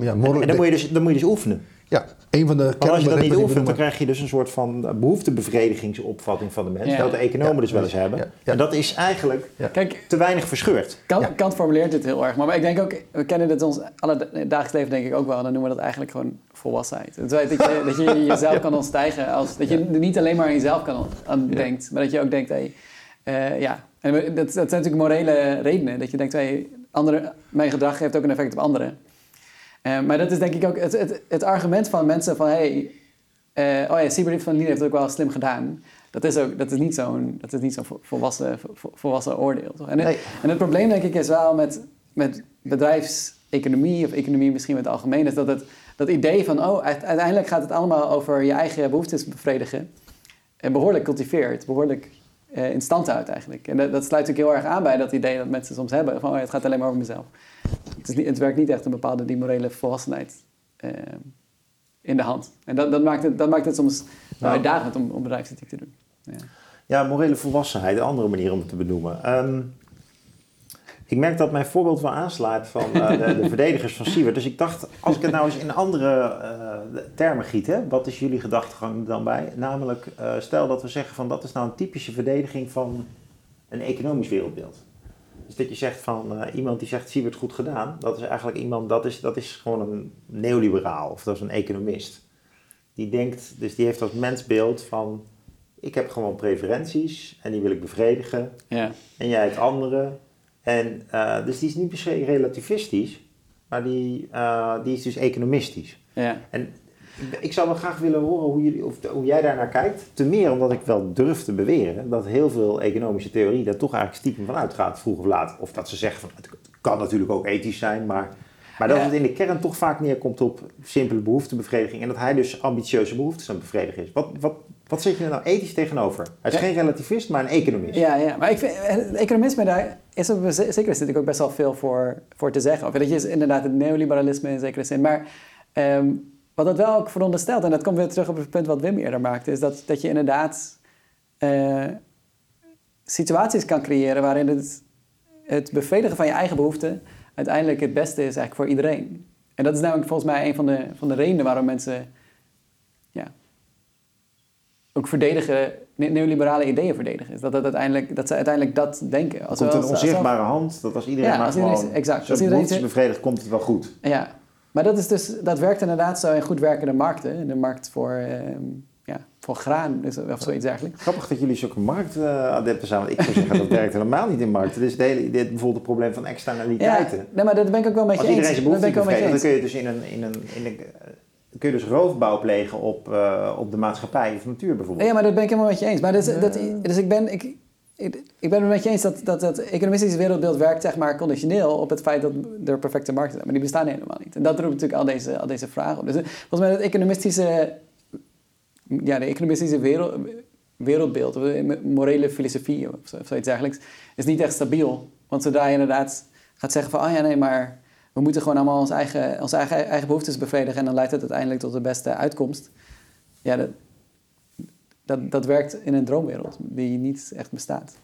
Ja, en dan, moet je dus, dan moet je dus oefenen. ja, een van de Maar als je dat niet oefent, dan krijg je dus een soort van eh, behoeftebevredigingopvatting van de mens. Ja. Dat de economen Ja. dus wel eens hebben. Ja. Ja. En dat is eigenlijk Kijk, te weinig verscheurd. Kant, Ja. Kant formuleert dit heel erg. Maar ik denk ook, we kennen dit in ons alle dagelijks leven denk ik ook wel. Dan noemen we dat eigenlijk gewoon volwassenheid. Het feit dat je, dat je jezelf kan ontstijgen. Als, dat je niet alleen maar aan jezelf kan aan Ja. denkt. Maar dat je ook denkt, hey, eh, ja. En dat, dat zijn natuurlijk morele redenen. Dat je denkt, hey, andere, mijn gedrag heeft ook een effect op anderen. Eh, maar dat is denk ik ook het, het, het argument van mensen van... Hey, eh, oh ja, Siebert van Lien heeft het ook wel slim gedaan. Dat is, ook, dat is niet zo'n dat is niet zo'n vo- volwassen, vo- volwassen oordeel. Toch? En, het- Nee. en het probleem denk ik is wel met, met bedrijfseconomie... of economie misschien in het algemeen... is dat het dat idee van... oh, uite- uiteindelijk gaat het allemaal over je eigen behoeftes bevredigen... en behoorlijk cultiveert, behoorlijk eh, in stand houdt eigenlijk. En dat, dat sluit natuurlijk heel erg aan bij dat idee dat mensen soms hebben... van oh, het gaat alleen maar over mezelf. Het, is niet, het werkt niet echt een bepaalde die morele volwassenheid eh, in de hand. En dat, dat, maakt, het, dat maakt het soms Nou. uitdagend om, om bedrijfsethiek te doen. Ja. Ja, morele volwassenheid, een andere manier om het te benoemen. Ehm, ik merk dat mijn voorbeeld wel aanslaat van eh, de, de verdedigers van Siewert. Dus ik dacht, als ik het nou eens in andere eh, termen giet, hè, wat is jullie gedachtegang dan bij? Namelijk, stel dat we zeggen van dat is nou een typische verdediging van een economisch wereldbeeld. Dus dat je zegt van eh, iemand die zegt Siewert goed gedaan, dat is eigenlijk iemand, dat is, dat is gewoon een neoliberaal of dat is een economist. Die denkt, dus die heeft als mensbeeld van ik heb gewoon preferenties en die wil ik bevredigen. Ja. En jij het andere. En, eh, dus die is niet per se relativistisch, maar die, eh, die is dus economistisch. Ja. En ik- zou wel graag willen horen hoe, jullie, of, hoe jij daar naar kijkt. Ten meer omdat ik wel durf te beweren dat heel veel economische theorie daar toch eigenlijk stiekem van uitgaat, vroeg of laat. Of dat ze zeggen van het kan natuurlijk ook ethisch zijn, maar, maar dat Ja. het in de kern toch vaak neerkomt op simpele behoeftebevrediging. En dat hij dus ambitieuze behoeftes aan het bevredigen is. Wat, wat, wat zit je er nou ethisch tegenover? Hij is Ja. geen relativist, maar een economist. Ja, ja, maar ik vind, het economisme, daar is op zekere zin ook best wel veel voor, voor te zeggen. Of dat je is inderdaad het neoliberalisme in zekere zin. Maar ehm, wat dat wel ook veronderstelt, en dat komt weer terug op het punt wat Wim eerder maakte, is dat, dat je inderdaad eh, situaties kan creëren waarin het, het bevredigen van je eigen behoeften uiteindelijk het beste is eigenlijk voor iedereen. En dat is namelijk volgens mij een van de, van de redenen waarom mensen ja, ook verdedigen ne- neoliberale ideeën verdedigen. Is dat, dat, uiteindelijk, dat ze uiteindelijk dat denken. Als komt een onzichtbare hand, dat als iedereen Ja, maar als iedereen- gewoon exact. Als iedereen bevredigt, komt het wel goed. Ja, maar dat, is dus, dat werkt inderdaad zo in goed werkende markten. De markt voor, ehm, ja, voor graan dus, of zoiets dergelijks. Grappig dat jullie zulke marktadepten zijn, want ik zou zeggen dat werkt helemaal niet in markten. Dit is het hele, dit, bijvoorbeeld het probleem van Ja, externaliteiten. nee, maar dat ben ik ook wel met je Als eens. iedereen zijn Dat behoefte bevredigt, dan kun je dus in een, in een, in een kun je dus roofbouw plegen op, eh, op de maatschappij of natuur bijvoorbeeld. Ja, maar dat ben ik helemaal met je eens. Maar dus, dat, dus ik ben, ik, ik, ben het met je eens dat, dat het economistische wereldbeeld werkt zeg maar conditioneel op het feit dat er perfecte markten zijn. Maar die bestaan helemaal niet. En dat roept natuurlijk al deze, al deze vragen op. Dus eh, volgens mij het economistische, ja, de economistische wereld, wereldbeeld, of de morele filosofie of, zo, zoiets dergelijks, is niet echt stabiel. Want zodra je inderdaad gaat zeggen van, oh ja, nee, maar we moeten gewoon allemaal onze eigen, onze eigen, eigen behoeftes bevredigen en dan leidt het uiteindelijk tot de beste uitkomst. Ja, dat, dat, dat werkt in een droomwereld die niet echt bestaat.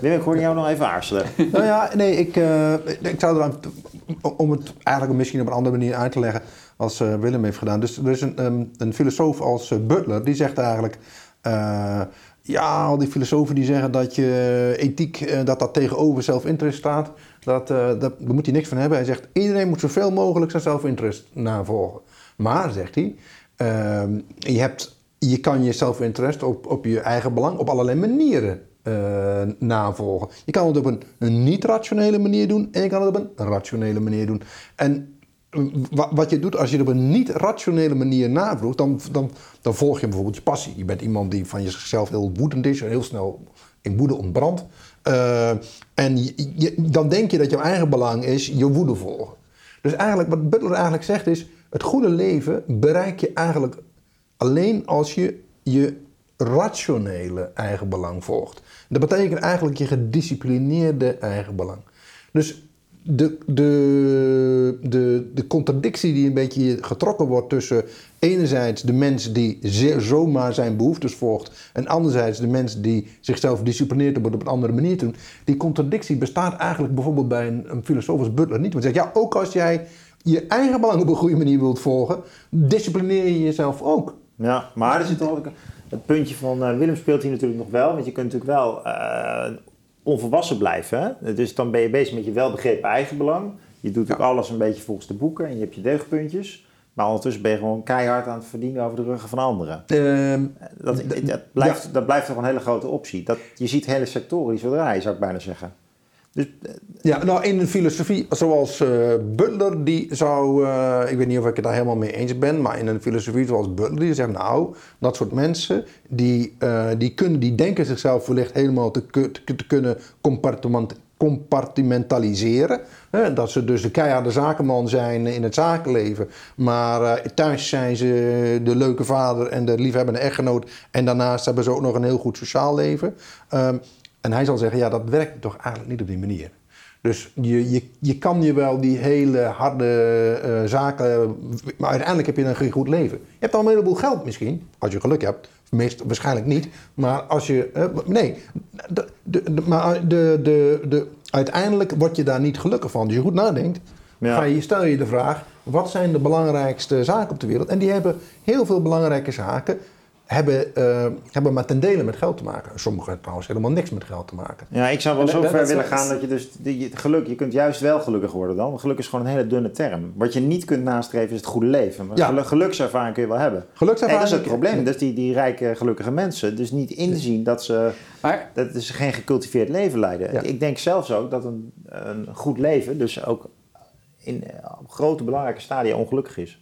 Wim, ik hoorde jou nog even aarzelen. Nou ja, nee, ik, eh, ik zou er om het eigenlijk misschien op een andere manier uit te leggen als eh, Willem heeft gedaan. Dus er is een, ehm, een filosoof als eh, Butler, die zegt eigenlijk... eh, ja, al die filosofen die zeggen dat je ethiek, eh, dat dat tegenover zelfinterest staat. Dat, eh, dat, daar moet hij niks van hebben. Hij zegt, iedereen moet zoveel mogelijk zijn zelfinterest navolgen. Maar, zegt hij, ehm, je, hebt, je kan je zelfinterest op, op je eigen belang op allerlei manieren eh, navolgen. Je kan het op een, niet-rationele manier doen en je kan het op een rationele manier doen. En wa- wat je doet als je het op een niet-rationele manier navolgt, dan, dan, dan volg je bijvoorbeeld je passie. Je bent iemand die van zichzelf heel woedend is en heel snel in woede ontbrandt. Eh, en dan denk je dat jouw eigen belang is je woede volgen. Dus eigenlijk, wat Butler eigenlijk zegt is, het goede leven bereik je eigenlijk alleen als je je rationele eigen belang volgt. Dat betekent eigenlijk je gedisciplineerde eigen belang. Dus de, de, de, de contradictie die een beetje getrokken wordt tussen enerzijds de mens die zomaar zijn behoeftes volgt en anderzijds de mens die zichzelf disciplineert om het op een andere manier te doen, die contradictie bestaat eigenlijk bijvoorbeeld bij een, een filosoof als Butler niet. Want hij zegt, ja, ook als jij je eigen belang op een goede manier wilt volgen, disciplineer je jezelf ook. Ja, maar er zit toch ook het puntje van eh, Willem speelt hier natuurlijk nog wel, want je kunt natuurlijk wel eh, onvolwassen blijven. Hè? Dus dan ben je bezig met je welbegrepen eigenbelang. Je doet ook alles een beetje volgens de boeken en je hebt je deugdpuntjes. Maar ondertussen ben je gewoon keihard aan het verdienen over de ruggen van anderen. Ehm, Dat, dat, blijft, dat blijft toch een hele grote optie. Dat, je ziet hele sectoren die zo draaien, zou ik bijna zeggen. Dus eh, Ja, nou in een filosofie zoals eh, Butler, die zou, eh, ik weet niet of ik het daar helemaal mee eens ben, maar in een filosofie zoals Butler, die zegt nou, dat soort mensen, die, die, kunnen, die denken zichzelf wellicht helemaal te, ku- te, te kunnen compartiment, compartimentaliseren. Dat ze dus de keiharde zakenman zijn in het zakenleven, maar thuis zijn ze de leuke vader en de liefhebbende echtgenoot en daarnaast hebben ze ook nog een heel goed sociaal leven. Ehm, en hij zal zeggen, ja, dat werkt toch eigenlijk niet op die manier. Dus je, je, je kan je wel die hele harde eh, zaken, maar uiteindelijk heb je dan geen goed leven. Je hebt al een heleboel geld misschien, als je geluk hebt. Meest, waarschijnlijk niet, maar als je. eh, nee, de, de, de- maar de, de, de, uiteindelijk word je daar niet gelukkig van. Dus je goed nadenkt, Ja. ga je, stel je de vraag: wat zijn de belangrijkste zaken op de wereld? En die hebben heel veel belangrijke zaken, hebben, eh, hebben maar ten dele met geld te maken. Sommige trouwens helemaal niks met geld te maken. ja, ik zou wel En zo dat- ver dat willen gaan dat je dus die, geluk, je kunt juist wel gelukkig worden dan. Geluk is gewoon een hele dunne term. Wat je niet kunt nastreven is het goede leven. Maar Ja. geluk- gelukservaring kun je wel hebben. Gelukservaring. Dat is het probleem. Dat die, die rijke, gelukkige mensen dus niet inzien dat ze, Maar dat ze geen gecultiveerd leven leiden. Ja. Ik denk zelfs ook dat een, een goed leven dus ook in op grote belangrijke stadia ongelukkig is.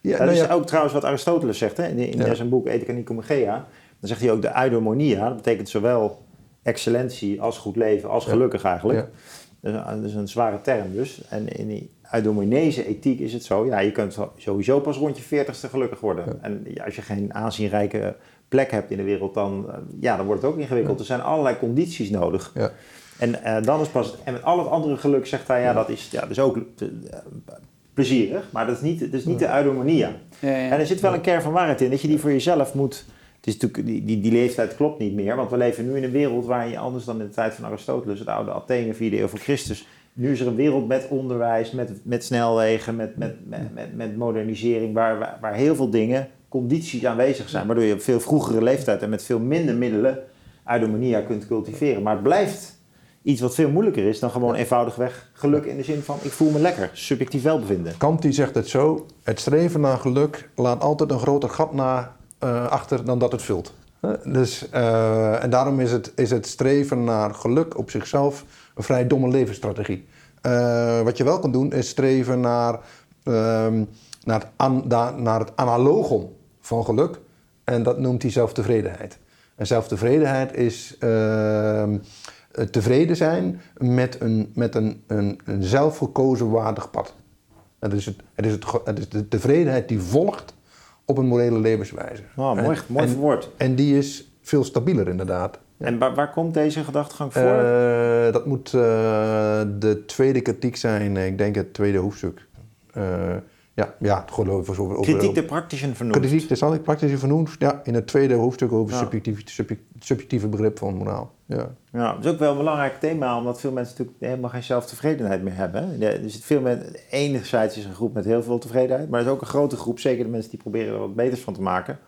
Ja, dat nou is ja. ook trouwens wat Aristoteles zegt hè, in, in Ja. zijn boek Ethica Nicomachea. Dan zegt hij ook de eudaimonia. Dat betekent zowel excellentie als goed leven als gelukkig eigenlijk. Dus, dat is een zware term dus. En in die eudomonese ethiek is het zo, ja, je kunt sowieso pas rond je veertigste gelukkig worden. En als je geen aanzienrijke plek hebt in de wereld, dan, eh, ja, dan wordt het ook ingewikkeld. Er zijn allerlei condities nodig. Ja. En eh, dan is pas, en met al het andere geluk zegt hij, ja, dat is, ja, is ook eh, plezierig, maar dat is niet, dat is niet de eudaimonia. ja, ja. En er zit wel een kern van waarheid in, dat je die voor jezelf moet. Het is natuurlijk, die, die, die leeftijd klopt niet meer, want we leven nu in een wereld waar je anders dan in de tijd van Aristoteles, het oude Athene, 4e eeuw voor Christus. Nu is er een wereld met onderwijs, met, met snelwegen, met, met, met, met, modernisering, waar, waar, waar heel veel dingen condities aanwezig zijn, waardoor je op veel vroegere leeftijd en met veel minder middelen eudaimonia kunt cultiveren. Maar het blijft iets wat veel moeilijker is dan gewoon eenvoudigweg geluk in de zin van ik voel me lekker, subjectief welbevinden. Kant die zegt het zo, het streven naar geluk laat altijd een groter gat na, eh, achter dan dat het vult. Dus, eh, en daarom is het, is het streven naar geluk op zichzelf een vrij domme levensstrategie. Eh, wat je wel kan doen is streven naar, ehm, naar, het, an, da- naar het analogon van geluk. En dat noemt hij zelftevredenheid. En zelftevredenheid is ehm, eh, tevreden zijn met een, met een, een, een zelfgekozen waardig pad. Het is, het, het, is het, het is de tevredenheid die volgt op een morele levenswijze. Oh, mooi, En- mooi en, verwoord. en die is veel stabieler inderdaad. En waar, waar komt deze gedachtegang voor? Eh, dat moet eh, de tweede kritiek zijn, eh, ik denk het tweede hoofdstuk. Eh, ja, ja, over, over Kritiek de praktischen vernoemd. Kritiek, dat zal ik praktisch vernoemd. Ja, in het tweede hoofdstuk over Ja. subjectief, subjectieve begrip van moraal. Ja. Ja, dat is ook wel een belangrijk thema, omdat veel mensen natuurlijk helemaal geen zelftevredenheid meer hebben. hè. Er zit veel mensen, enerzijds is een groep met heel veel tevredenheid, maar er is ook een grote groep, zeker de mensen die proberen er wat beters van te maken,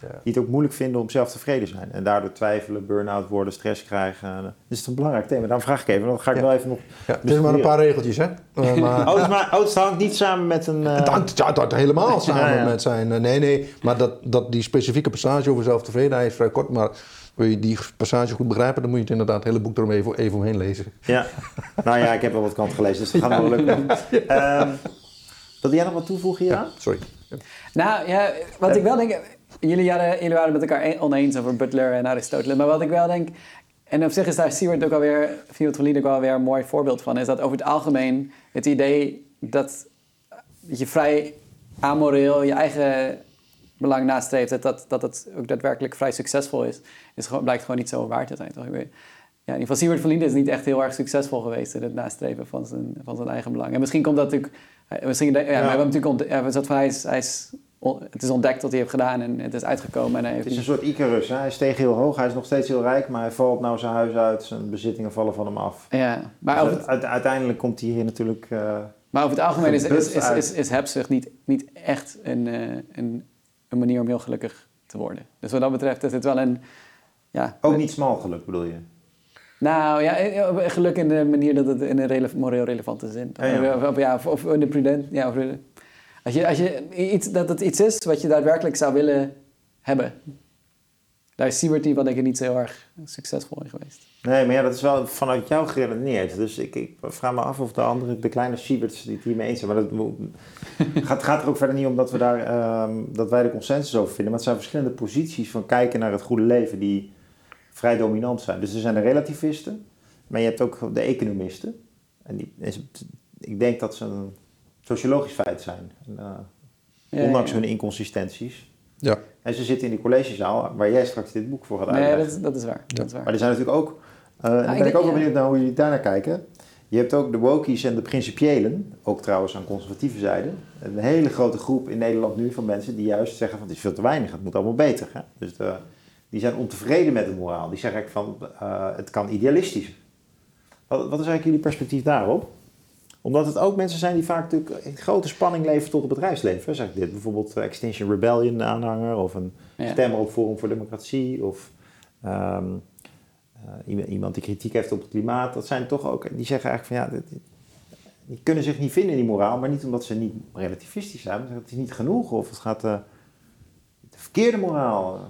Ja. die het ook moeilijk vinden om zelf tevreden te zijn. En daardoor twijfelen, burn-out worden, stress krijgen. Dus het is een belangrijk thema. Daarom vraag ik even, dan ga ik Ja. wel even nog... Ja, het is maar een paar regeltjes, hè? Eh, maar, Oh, maar, oh, het hangt niet samen met een... eh, Het hangt, ja, het hangt helemaal samen met zijn... eh, Nee, nee, maar dat, dat die specifieke passage over zelftevredenheid is vrij kort. Maar wil je die passage goed begrijpen, dan moet je het inderdaad het hele boek erom even, even omheen lezen. Ja, nou ja, ik heb wel wat kant gelezen, dus dat gaat wel lukken. Ehm wil jij nog wat toevoegen hieraan? Sorry. Nou ja, wat ik wel denk... Jullie, hadden, jullie waren het met elkaar een- oneens over Butler en Aristoteles. Maar wat ik wel denk... En op zich is daar Seward ook alweer... Seward van ook wel weer een mooi voorbeeld van. Is dat over het algemeen het idee dat je vrij amoreel je eigen belang nastreeft... Dat, dat, dat het ook daadwerkelijk vrij succesvol is... is gewoon, blijkt gewoon niet zo waar te zijn. Toch? Ik weet- Ja, in ieder geval, Seward van Linden is niet echt heel erg succesvol geweest in het nastreven van zijn, van zijn eigen belang. En misschien komt dat natuurlijk. Misschien, ja, maar we hebben natuurlijk ja, hij is, hij is, het is ontdekt wat hij heeft gedaan en het is uitgekomen. En hij heeft Het is een soort Icarus. Hè? Hij steeg heel hoog, hij is nog steeds heel rijk, maar hij valt nou zijn huis uit, zijn bezittingen vallen van hem af. ja, maar, Dus het, uiteindelijk komt hij hier natuurlijk... eh, maar over het algemeen is, is, is, is, is hebzucht niet, niet echt een, eh, een, een manier om heel gelukkig te worden. Dus wat dat betreft is het wel een. Ja, ook niet smal geluk bedoel je? Nou ja, eh, geluk in de manier dat het in een rele moreel relevante zin. Ja, ja. Of, ja, of, of in de prudent. Ja, of, als je, als je iets, dat het iets is wat je daadwerkelijk zou willen hebben. Daar is Siebert die wel denk ik niet zo heel erg succesvol in geweest. Nee, maar ja, dat is wel vanuit jou geredeneerd. Dus ik, ik vraag me af of de andere, de kleine Sieberts die het hiermee eens zijn. Maar dat gaat, gaat er ook verder niet om dat, we daar, ehm, dat wij de consensus over vinden. Maar het zijn verschillende posities van kijken naar het goede leven die vrij dominant zijn. Dus er zijn de relativisten, maar je hebt ook de economisten. En die, is- ik denk dat ze een sociologisch feit zijn. En, eh, Ja, ondanks ja. hun inconsistenties. Ja. En ze zitten in die collegezaal waar jij straks dit boek voor gaat Nee, uitleggen. dat, is- dat is waar. Dat is waar. Maar er zijn natuurlijk ook, eh dan ik ben ik ook wel benieuwd naar hoe jullie daarnaar kijken. Je hebt ook de wokies en de principiëlen, ook trouwens aan conservatieve zijde. Een hele grote groep in Nederland nu van mensen die juist zeggen van het is veel te weinig, het moet allemaal beter. Hè? Dus de, die zijn ontevreden met de moraal. Die zeggen eigenlijk van eh, het kan idealistischer. Wat, wat is eigenlijk jullie perspectief daarop? Omdat het ook mensen zijn die vaak natuurlijk in grote spanning leven tot het bedrijfsleven. Zeg ik dit bijvoorbeeld eh, Extinction Rebellion aanhanger of een Ja. stemmer op Forum voor Democratie of ehm, eh, iemand- die kritiek heeft op het klimaat. Dat zijn toch ook, die zeggen eigenlijk van ja, dit- die kunnen zich niet vinden in die moraal, maar niet omdat ze niet relativistisch zijn, maar het is niet genoeg of het gaat eh, de verkeerde moraal. eh.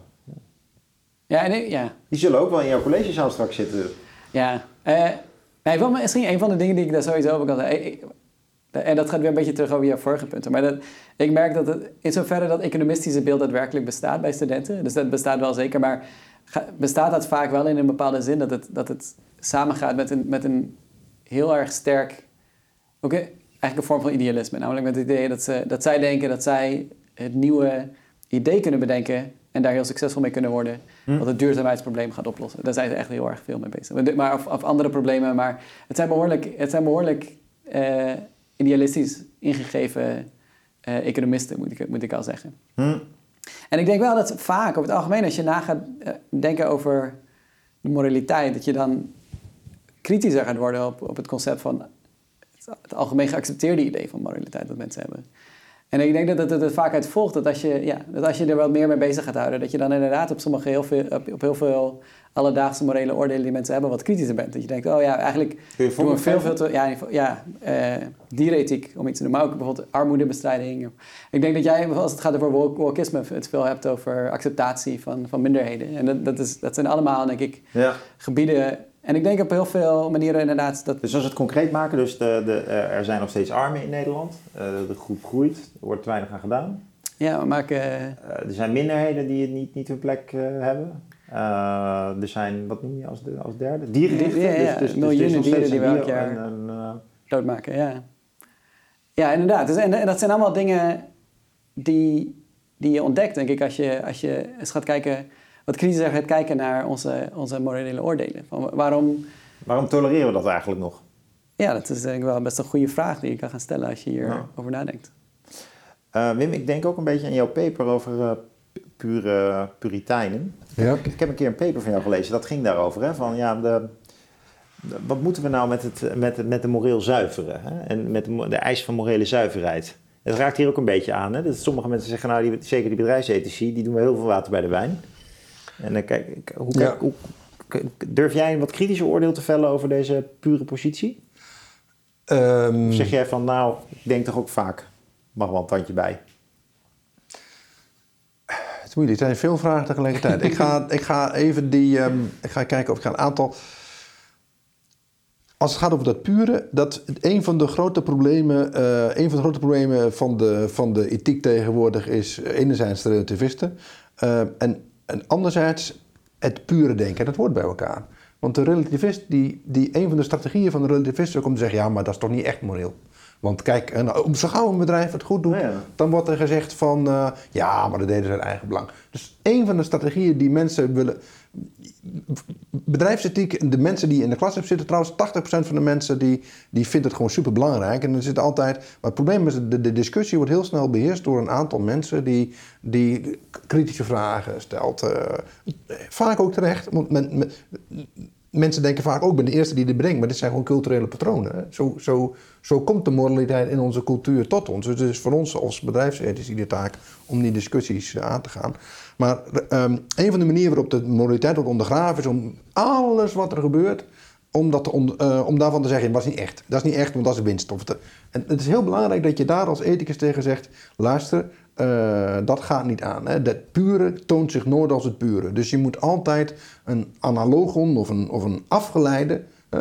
Ja, en ik- ja. Die zullen ook wel in jouw collegezaal straks zitten. Ja, nee, misschien een van de dingen die ik daar sowieso over kan zeggen. En dat gaat weer een beetje terug over je vorige punten. Maar dat, ik merk dat het, in zoverre dat economistische beeld daadwerkelijk bestaat bij studenten. Dus dat bestaat wel zeker. Maar bestaat dat vaak wel in een bepaalde zin dat het, dat het samengaat met een, met een heel erg sterk. Ook een- eigenlijk een vorm van idealisme. Namelijk met het idee dat, ze, dat zij denken dat zij het nieuwe idee kunnen bedenken. En daar heel succesvol mee kunnen worden. Hm. Wat het duurzaamheidsprobleem gaat oplossen. Daar zijn ze echt heel erg veel mee bezig. Maar, of, of andere problemen. Maar het zijn behoorlijk, het zijn behoorlijk eh, idealistisch ingegeven eh, economisten, moet ik, moet ik al zeggen. Hm? En ik denk wel dat vaak, over het algemeen, als je na gaat eh, denken over de moraliteit, dat je dan kritischer gaat worden op, op het concept van het, het algemeen geaccepteerde idee van moraliteit dat mensen hebben. En ik denk dat het er vaak uit volgt dat als, je, ja, dat als je er wat meer mee bezig gaat houden, dat je dan inderdaad op sommige heel veel, op, heel veel alledaagse morele oordelen die mensen hebben, wat kritischer bent. Dat je denkt, oh ja, eigenlijk Kun je een doen we voorbeeld veel, veel te... Ja, ja eh, dierethiek, om iets te doen. Maar ook bijvoorbeeld armoedebestrijding. Ik denk dat jij, als het gaat over wokeisme, het veel hebt over acceptatie van, van minderheden. En dat, dat, is, dat zijn allemaal, denk ik, Ja. gebieden... En ik denk op heel veel manieren inderdaad dat... Dus als we het concreet maken, dus de, de, eh, er zijn nog steeds armen in Nederland. Eh, de groep groeit, er wordt te weinig aan gedaan. Ja, we maken... Eh, er zijn minderheden die het niet, niet hun plek hebben. Er zijn, wat noem je als, de, als derde? Dierenrechten. Ja, ja, dus, dus, miljoenen er dieren die we elk jaar- en doodmaken, ja. Ja, inderdaad. Dus, en, en dat zijn allemaal dingen die, die je ontdekt, denk ik, als je, als je eens gaat kijken, wat kritischer gaat kijken naar onze, onze morele oordelen. Van waarom, waarom tolereren we dat eigenlijk nog? ja, dat is denk ik wel best een goede vraag die je kan gaan stellen als je hierover over nadenkt. Eh, Wim, ik denk ook een beetje aan jouw paper over eh, pu- pure Puritijnen. Ja. Ik heb een keer een paper van jou gelezen, dat ging daarover. Hè? Van, ja, de, de- wat moeten we nou met, het, met, het- met de moreel zuiveren? Hè? En met de, de eis van morele zuiverheid. Het raakt hier ook een beetje aan. Hè? Dat sommige mensen zeggen, nou, die, zeker die bedrijfsethici, die doen wel heel veel water bij de wijn. En dan kijk, hoe, kijk, Ja. hoe, durf jij een wat kritischer oordeel te vellen over deze pure positie? Ehm, Of zeg jij van, nou, ik denk toch ook vaak, mag wel een tandje bij. Het is moeilijk, er zijn veel vragen tegelijkertijd. ik, ga, ik ga even die. ehm, ik ga kijken of ik ga een aantal. Als het gaat over dat pure, dat een van de grote problemen, eh, een van de grote problemen van de, van de ethiek tegenwoordig is eh, enerzijds de relativisten eh, en, en anderzijds het pure denken. Dat hoort bij elkaar. Want de relativist, die, die, een van de strategieën van de relativist is ook om te zeggen, ja, maar dat is toch niet echt moreel. Want kijk, en, oh, zo gauw een bedrijf het goed doet, Ja, ja. dan wordt er gezegd van, eh, ja, maar dat deden ze uit eigen belang. Dus een van de strategieën die mensen willen... Bedrijfsethiek, de mensen die in de klas zitten, trouwens 80% van de mensen die, die vindt het gewoon super belangrijk. En er zit altijd, maar het probleem is, de, de discussie wordt heel snel beheerst door een aantal mensen die, die kritische vragen stelt. Eh, vaak ook terecht, want men- mensen denken vaak ook, ik ben de eerste die dit bedenkt, maar dit zijn gewoon culturele patronen. Zo, zo, zo komt de moraliteit in onze cultuur tot ons. Dus het is voor ons als bedrijfsethici de taak om die discussies eh, aan te gaan. Maar ehm, een van de manieren waarop de moraliteit wordt ondergraven is om alles wat er gebeurt, om, dat eh, om daarvan te zeggen, dat is niet echt. Dat is niet echt, want dat is winst. En het is heel belangrijk dat je daar als ethicus tegen zegt, luister, eh, dat gaat niet aan. Hè. Het pure toont zich nooit als het pure. Dus je moet altijd een analogon of een, of een afgeleide hè,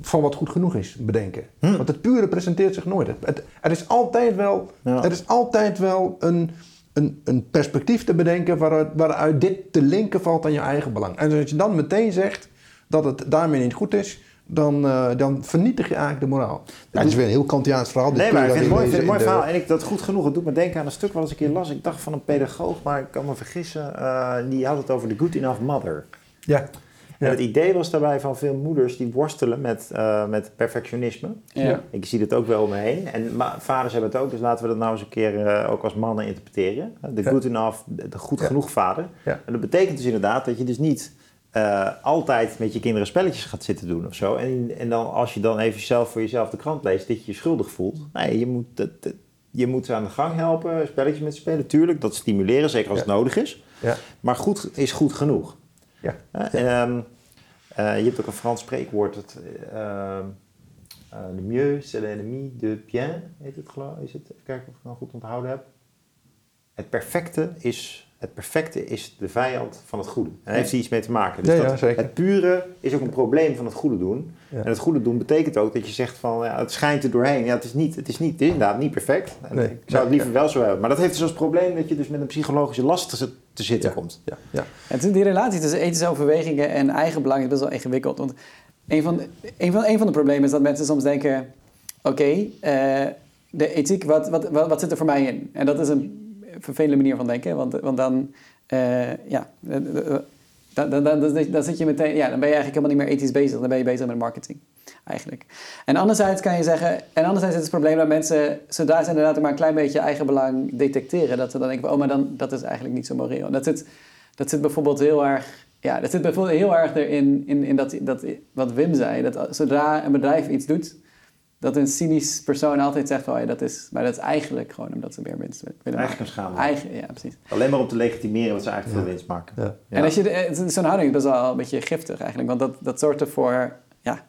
van wat goed genoeg is bedenken. Want het pure presenteert zich nooit. Het, het- er is altijd wel, Ja. er is altijd wel een, een, een perspectief te bedenken waaruit, waaruit dit te linken valt aan je eigen belang. En als je dan meteen zegt dat het daarmee niet goed is, dan, eh, dan vernietig je eigenlijk de moraal. Ja, het is weer een heel Kantiaans verhaal. dit Nee, maar ik vind het mooi, vind het mooi verhaal. En ik, dat goed genoeg. Het doet me denken aan een stuk wat eens een keer las. Ik dacht van een pedagoog, maar ik kan me vergissen. eh, die had het over de good enough mother. Ja. En het idee was daarbij van veel moeders die worstelen met, eh, met perfectionisme. Ja. Ik zie het ook wel om me heen. En vaders hebben het ook, dus laten we dat nou eens een keer eh, ook als mannen interpreteren. De Ja. good enough, de de goed Ja. genoeg vader. Ja. En dat betekent dus inderdaad dat je dus niet eh, altijd met je kinderen spelletjes gaat zitten doen of zo. En, en dan als je dan even zelf voor jezelf de krant leest, dat je je schuldig voelt. Nee, je moet, het- je moet ze aan de gang helpen, spelletjes met spelen. Tuurlijk, dat stimuleren, zeker als Ja. het nodig is. Ja. Maar goed is goed genoeg. Ja. En, ehm, eh, je hebt ook een Frans spreekwoord. Het, ehm, eh, le mieux, c'est l'ennemi de bien, heet het geloof Is het? Even kijken of ik het nou goed onthouden heb. Het perfecte is, het perfecte is de vijand van het goede. En daar heeft hij iets mee te maken. Dus Ja, ja, dat, zeker. Het pure is ook een probleem van het goede doen. Ja. En het goede doen betekent ook dat je zegt van, ja, het schijnt er doorheen. Ja, het is niet, het is niet, het is inderdaad niet perfect. En Nee, ik zou het liever wel zo hebben. Maar dat heeft dus als probleem dat je dus met een psychologische last te, te zitten Ja. komt. Ja. Ja. Is die relatie tussen ethische overwegingen en eigen belang is best wel ingewikkeld. Want een van, de, een van, een van de problemen is dat mensen soms denken... Oké, eh, de ethiek, wat, wat, wat, wat zit er voor mij in? En dat is een vervelende manier van denken. Want, want dan, eh, ja, eh, eh, dan, dan, dan, dan, zit je meteen... Ja, dan ben je eigenlijk helemaal niet meer ethisch bezig. Dan ben je bezig met marketing, eigenlijk. En anderzijds kan je zeggen... En anderzijds is het probleem dat mensen... Zodra ze inderdaad maar een klein beetje eigen belang detecteren... Dat ze dan denken, oh, maar dan, dat is eigenlijk niet zo moreel. Dat zit, dat zit bijvoorbeeld heel erg... Ja, dat zit bijvoorbeeld heel erg erin in, in dat, dat, wat Wim zei. Dat zodra een bedrijf iets doet... dat een cynisch persoon altijd zegt van ja, dat is, maar dat is eigenlijk gewoon omdat ze meer winst willen Eigenlijk maken. een schaamte. Eigen, ja, precies. Alleen maar om te legitimeren dat ze eigenlijk Ja. veel winst maken. Ja. Ja. En als je, de- zo'n houding is best wel een beetje giftig eigenlijk, want dat, dat zorgt ervoor, ja,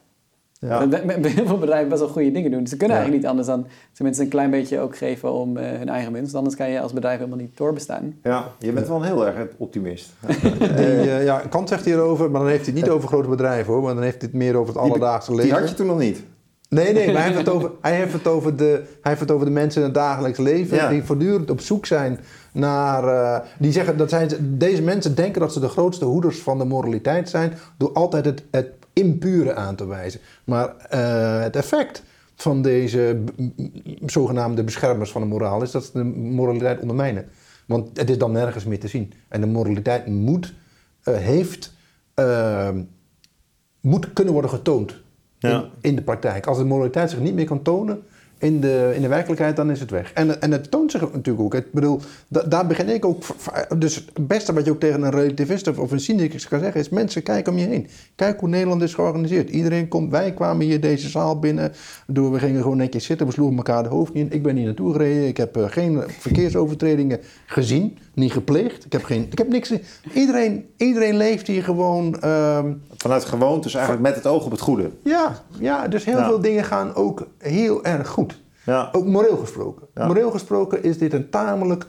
Ja. dat met- met heel veel bedrijven best wel goede dingen doen. Ze kunnen Ja. eigenlijk niet anders dan tenminste een klein beetje ook geven om eh, hun eigen winst. Anders kan je als bedrijf helemaal niet doorbestaan. Ja, je bent wel een heel erg optimist. Die, eh, ja, Kant zegt hierover, maar dan heeft hij het niet over grote bedrijven hoor, maar dan heeft hij het meer over het alledaagse Die leven. had je toen nog niet. Nee, nee, maar hij heeft het over, hij heeft het over, de, hij heeft het over de mensen in het dagelijks leven Ja. die voortdurend op zoek zijn naar. eh, die zeggen dat zijn, ze- deze mensen denken dat ze de grootste hoeders van de moraliteit zijn door altijd het, het impure aan te wijzen. Maar eh, het effect van deze zogenaamde beschermers van de moraal is dat ze de moraliteit ondermijnen. Want het is dan nergens meer te zien. En de moraliteit moet, eh, heeft, moet kunnen worden getoond In, in de praktijk. Als de moraliteit zich niet meer kan tonen in de, in de werkelijkheid, dan is het weg. En, en het toont zich natuurlijk ook. Ik bedoel, da- daar begin ik ook... Dus het beste wat je ook tegen een relativist of, een cynicus kan zeggen... is mensen, kijk om je heen. Kijk hoe Nederland is georganiseerd. Iedereen komt... Wij kwamen hier deze zaal binnen. Door, we gingen gewoon netjes zitten. We sloegen elkaar de hoofd niet in. Ik ben hier naartoe gereden. Ik heb eh, geen verkeersovertredingen gezien. Niet gepleegd. Ik heb, geen, ik heb niks... Iedereen, iedereen leeft hier gewoon... ehm, Vanuit gewoontes eigenlijk met het oog op het goede. ja, ja, dus heel veel dingen gaan ook heel erg goed. Ja. Ook moreel gesproken. Ja. Moreel gesproken is dit een tamelijk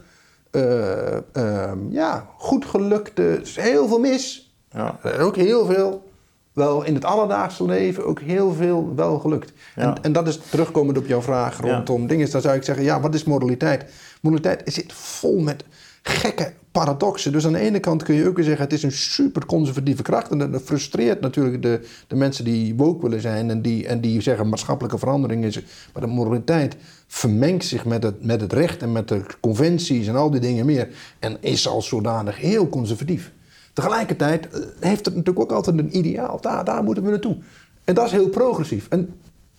eh, ehm, ja, goed gelukte... is heel veel mis. Ja. Is ook heel veel... Wel in het alledaagse leven ook heel veel wel gelukt. En, en dat is terugkomend op jouw vraag rondom dingen. Dan zou ik zeggen, ja, wat is moraliteit? Moraliteit zit vol met gekke paradoxen. Dus aan de ene kant kun je ook weer zeggen... het is een super conservatieve kracht. En dat frustreert natuurlijk de, de mensen die woke willen zijn... en die, en die zeggen maatschappelijke verandering is... maar de moraliteit vermengt zich met het, met het recht... en met de conventies en al die dingen meer... en is als zodanig heel conservatief. Tegelijkertijd eh, heeft het natuurlijk ook altijd een ideaal. Daar, daar moeten we naartoe. En dat is heel progressief. En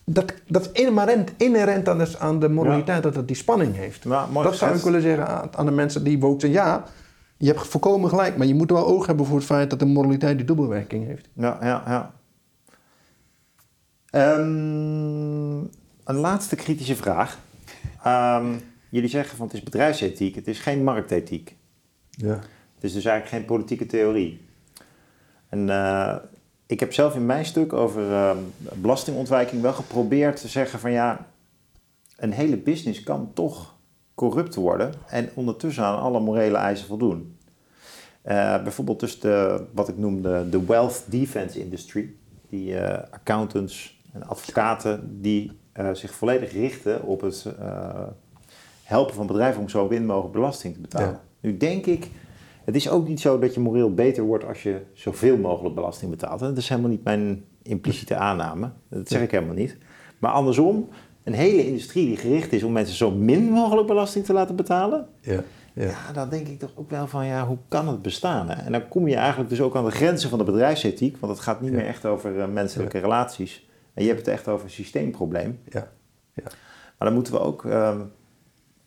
dat, dat is inherent, inherent aan, de, aan de moraliteit dat het die spanning heeft. Ja, mooi dat zou ik willen zeggen aan, aan de mensen die woke zijn. Ja, je hebt volkomen gelijk, maar je moet wel oog hebben voor het feit dat de moraliteit die dubbelwerking heeft. Ja, ja, ja. Ehm, een laatste kritische vraag. Ehm, jullie zeggen van het is bedrijfsethiek, het is geen marktethiek. Ja. Het is dus eigenlijk geen politieke theorie. En eh, ik heb zelf in mijn stuk over ehm, belastingontwijking wel geprobeerd te zeggen van ja, een hele business kan toch corrupt worden en ondertussen aan alle morele eisen voldoen. Eh, bijvoorbeeld dus de, wat ik noemde de wealth defense industry. Die eh, accountants en advocaten die eh, zich volledig richten op het helpen van bedrijven om zo min mogelijk belasting te betalen. Ja. Nu denk ik, het is ook niet zo dat je moreel beter wordt als je zoveel mogelijk belasting betaalt. Dat is helemaal niet mijn impliciete aanname. Dat zeg ik helemaal niet. Maar andersom, een hele industrie die gericht is om mensen zo min mogelijk belasting te laten betalen. Ja. Ja. Ja, dan denk ik toch ook wel van, ja, hoe kan het bestaan? Hè? En dan kom je eigenlijk dus ook aan de grenzen van de bedrijfsethiek, want het gaat niet Ja. meer echt over eh, menselijke relaties. En je hebt het echt over een systeemprobleem. Ja. Ja. Maar daar moeten we ook ehm,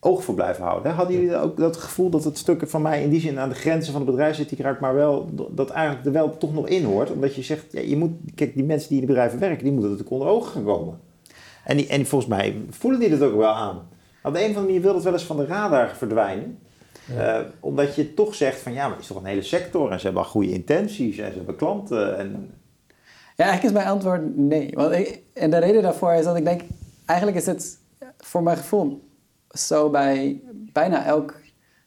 oog voor blijven houden. Hadden jullie ook dat gevoel dat het stukken van mij in die zin aan de grenzen van de bedrijfsethiek raakt, maar wel dat eigenlijk er wel toch nog in hoort? Omdat je zegt, ja, je moet, kijk, die mensen die in de bedrijven werken, die moeten natuurlijk onder ogen gaan komen. En, die, en die, volgens mij voelen die dat ook wel aan. Op de een of andere manier wil het wel eens van de radar verdwijnen. Eh, omdat je toch zegt van ja, maar het is toch een hele sector en ze hebben al goede intenties en ze hebben klanten. En, Ja, eigenlijk is mijn antwoord nee. Want ik, en de reden daarvoor is dat ik denk, eigenlijk is het voor mijn gevoel zo bij bijna elk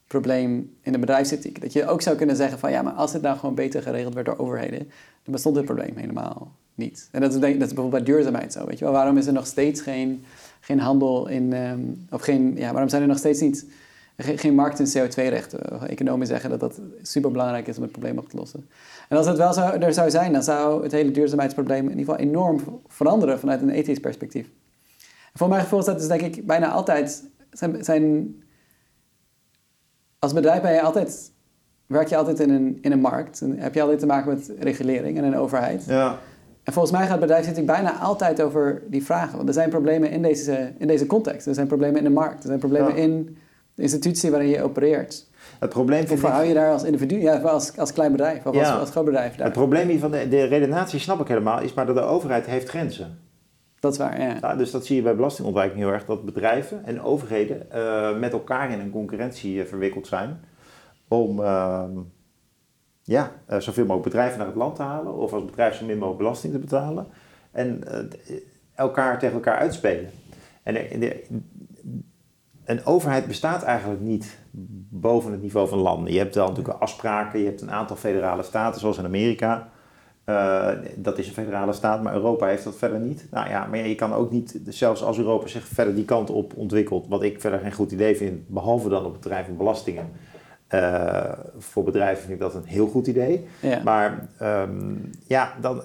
probleem in de bedrijfsethiek. Dat je ook zou kunnen zeggen van ja, maar als het nou gewoon beter geregeld werd door overheden, dan bestond dit probleem helemaal niet. En dat is, dat is bijvoorbeeld bij duurzaamheid zo. Weet je wel? Waarom is er nog steeds geen, geen handel in, ehm, of geen, ja, waarom zijn er nog steeds niet, geen, markt in CO2-rechten? Economen zeggen dat dat super belangrijk is om het probleem op te lossen. En als het wel zou, er zou zijn, dan zou het hele duurzaamheidsprobleem in ieder geval enorm veranderen vanuit een ethisch perspectief. Voor mijn gevoel is dat dus denk ik bijna altijd, zijn, zijn als bedrijf ben je altijd, werk je altijd in een, in een markt. En heb je altijd te maken met regulering en een overheid. ja, En volgens mij gaat bedrijfszetting bijna altijd over die vragen. Want er zijn problemen in deze, in deze context. Er zijn problemen in de markt. Er zijn problemen Ja. in de institutie waarin je opereert. het probleem Hoe verhoud je daar als individu, ja, als, als klein bedrijf of als, als groot bedrijf? Daar. het probleem hier van de, de redenatie snap ik helemaal, is maar dat de overheid heeft grenzen. Dat is waar, ja. Ja, dus dat zie je bij belastingontwijking heel erg, dat bedrijven en overheden eh, met elkaar in een concurrentie eh, verwikkeld zijn om ehm, ja, eh, zoveel mogelijk bedrijven naar het land te halen of als bedrijf zo min mogelijk belasting te betalen en elkaar tegen elkaar uitspelen. En de- een overheid bestaat eigenlijk niet boven het niveau van landen. Je hebt wel natuurlijk afspraken, je hebt een aantal federale staten zoals in Amerika. Eh, dat is een federale staat, maar Europa heeft dat verder niet. Nou ja, maar je kan ook niet, zelfs als Europa zich verder die kant op ontwikkelt, wat ik verder geen goed idee vind, behalve dan op het terrein van belastingen. Eh, voor bedrijven vind ik dat een heel goed idee. ja. Maar ehm, ja, dan,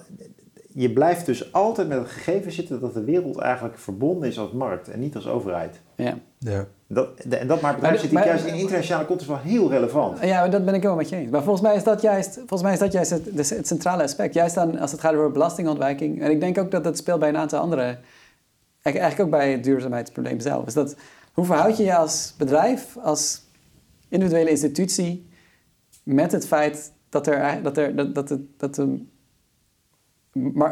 je blijft dus altijd met het gegeven zitten dat de wereld eigenlijk verbonden is als markt en niet als overheid. ja. Ja. Dat, en dat maakt Maar de- maar- juist in internationale context wel heel relevant. Ja, dat ben ik wel met je eens. Maar volgens mij is dat juist, volgens mij is dat juist het, het centrale aspect. Juist dan als het gaat over belastingontwijking. En ik denk ook dat dat speelt bij een aantal andere... Eigenlijk ook bij het duurzaamheidsprobleem zelf. Is dat, hoe verhoud je je als bedrijf, als individuele institutie... met het feit dat, er, dat, er, dat, dat, het, dat de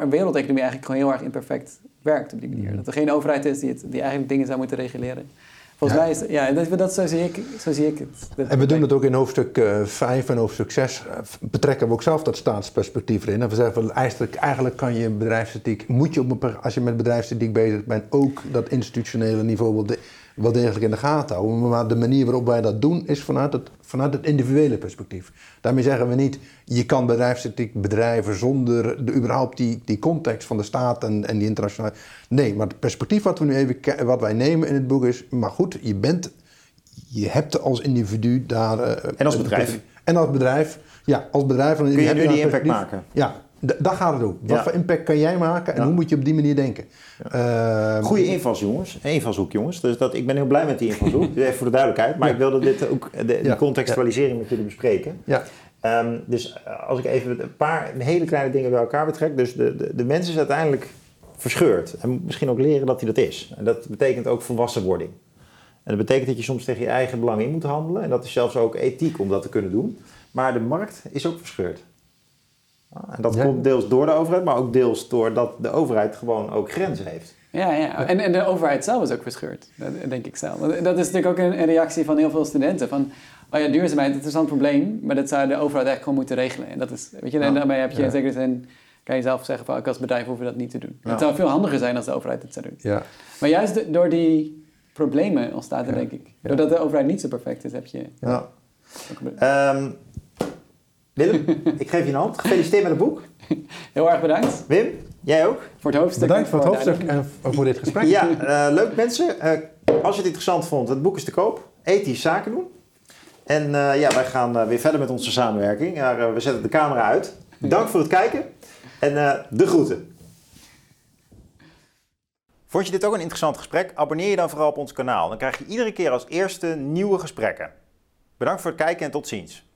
wereldeconomie eigenlijk gewoon heel erg imperfect werkt op die manier. Dat er geen overheid is die, het, die eigenlijk dingen zou moeten reguleren. Volgens Ja. mij is ja, dat, dat, zo, zie ik, zo zie ik het. Dat- En we doen het ook in hoofdstuk 5 en hoofdstuk 6. betrekken we ook zelf dat staatsperspectief erin. En we zeggen van, eigenlijk, eigenlijk kan je bedrijfsethiek, moet je op een, als je met bedrijfsethiek bezig bent, ook dat institutionele niveau de- wel degelijk in de gaten houden. Maar de manier waarop wij dat doen is vanuit het, vanuit het individuele perspectief. Daarmee zeggen we niet, je kan bedrijfsethiek bedrijven zonder de, überhaupt die, die context van de staat en, en die internationale... Nee, maar het perspectief wat, we nu even, wat wij nemen in het boek is, maar goed, je bent je hebt als individu daar... eh, En als bedrijf. En als bedrijf. Ja, als bedrijf. Kun je nu die impact maken? Ja, daar gaat het. Wat Ja. voor impact kan jij maken en Ja. hoe moet je op die manier denken? Ehm, Goede invals, jongens. Invalshoek, jongens. Dus dat, ik ben heel blij met die invalshoek. Even voor de duidelijkheid. Maar Ja. ik wilde dit ook, de, de Ja. contextualisering met jullie bespreken. Ja, Ehm, dus eh, als ik even een paar hele kleine dingen bij elkaar betrek. Dus de, de, de mens is uiteindelijk verscheurd. En moet misschien ook leren dat hij dat is. En dat betekent ook volwassenwording. En dat betekent dat je soms tegen je eigen belang in moet handelen. En dat is zelfs ook ethiek om dat te kunnen doen. Maar de markt is ook verscheurd. En dat Ja. komt deels door de overheid, maar ook deels doordat de overheid gewoon ook grenzen heeft. Ja, ja. En, en de overheid zelf is ook verscheurd, dat denk ik zelf. Dat is natuurlijk ook een, een reactie van heel veel studenten. Van, oh ja, duurzaamheid, het is een probleem, maar dat zou de overheid eigenlijk gewoon moeten regelen. En, dat is, weet je, en daarmee heb je in zekere zin, kan je zelf zeggen van, ook als bedrijf hoeven we dat niet te doen. Ja. Het zou veel handiger zijn als de overheid het zou doen. ja. Maar juist door die problemen ontstaat er, Ja. denk ik. Doordat de overheid niet zo perfect is, heb je... Ja. Ehm, Willem, ik geef je een hand. Gefeliciteerd met het boek. Heel erg bedankt Wim, jij ook. voor het hoofdstuk. Bedankt voor het hoofdstuk en voor dit gesprek. Ja, eh, leuk mensen. Eh, als je het interessant vond, het boek is te koop. Ethisch zaken doen. En eh, ja, wij gaan weer verder met onze samenwerking. Maar, we zetten de camera uit. Dank voor het kijken. En eh, de groeten. Vond je dit ook een interessant gesprek? Abonneer je dan vooral op ons kanaal. Dan krijg je iedere keer als eerste nieuwe gesprekken. Bedankt voor het kijken en tot ziens.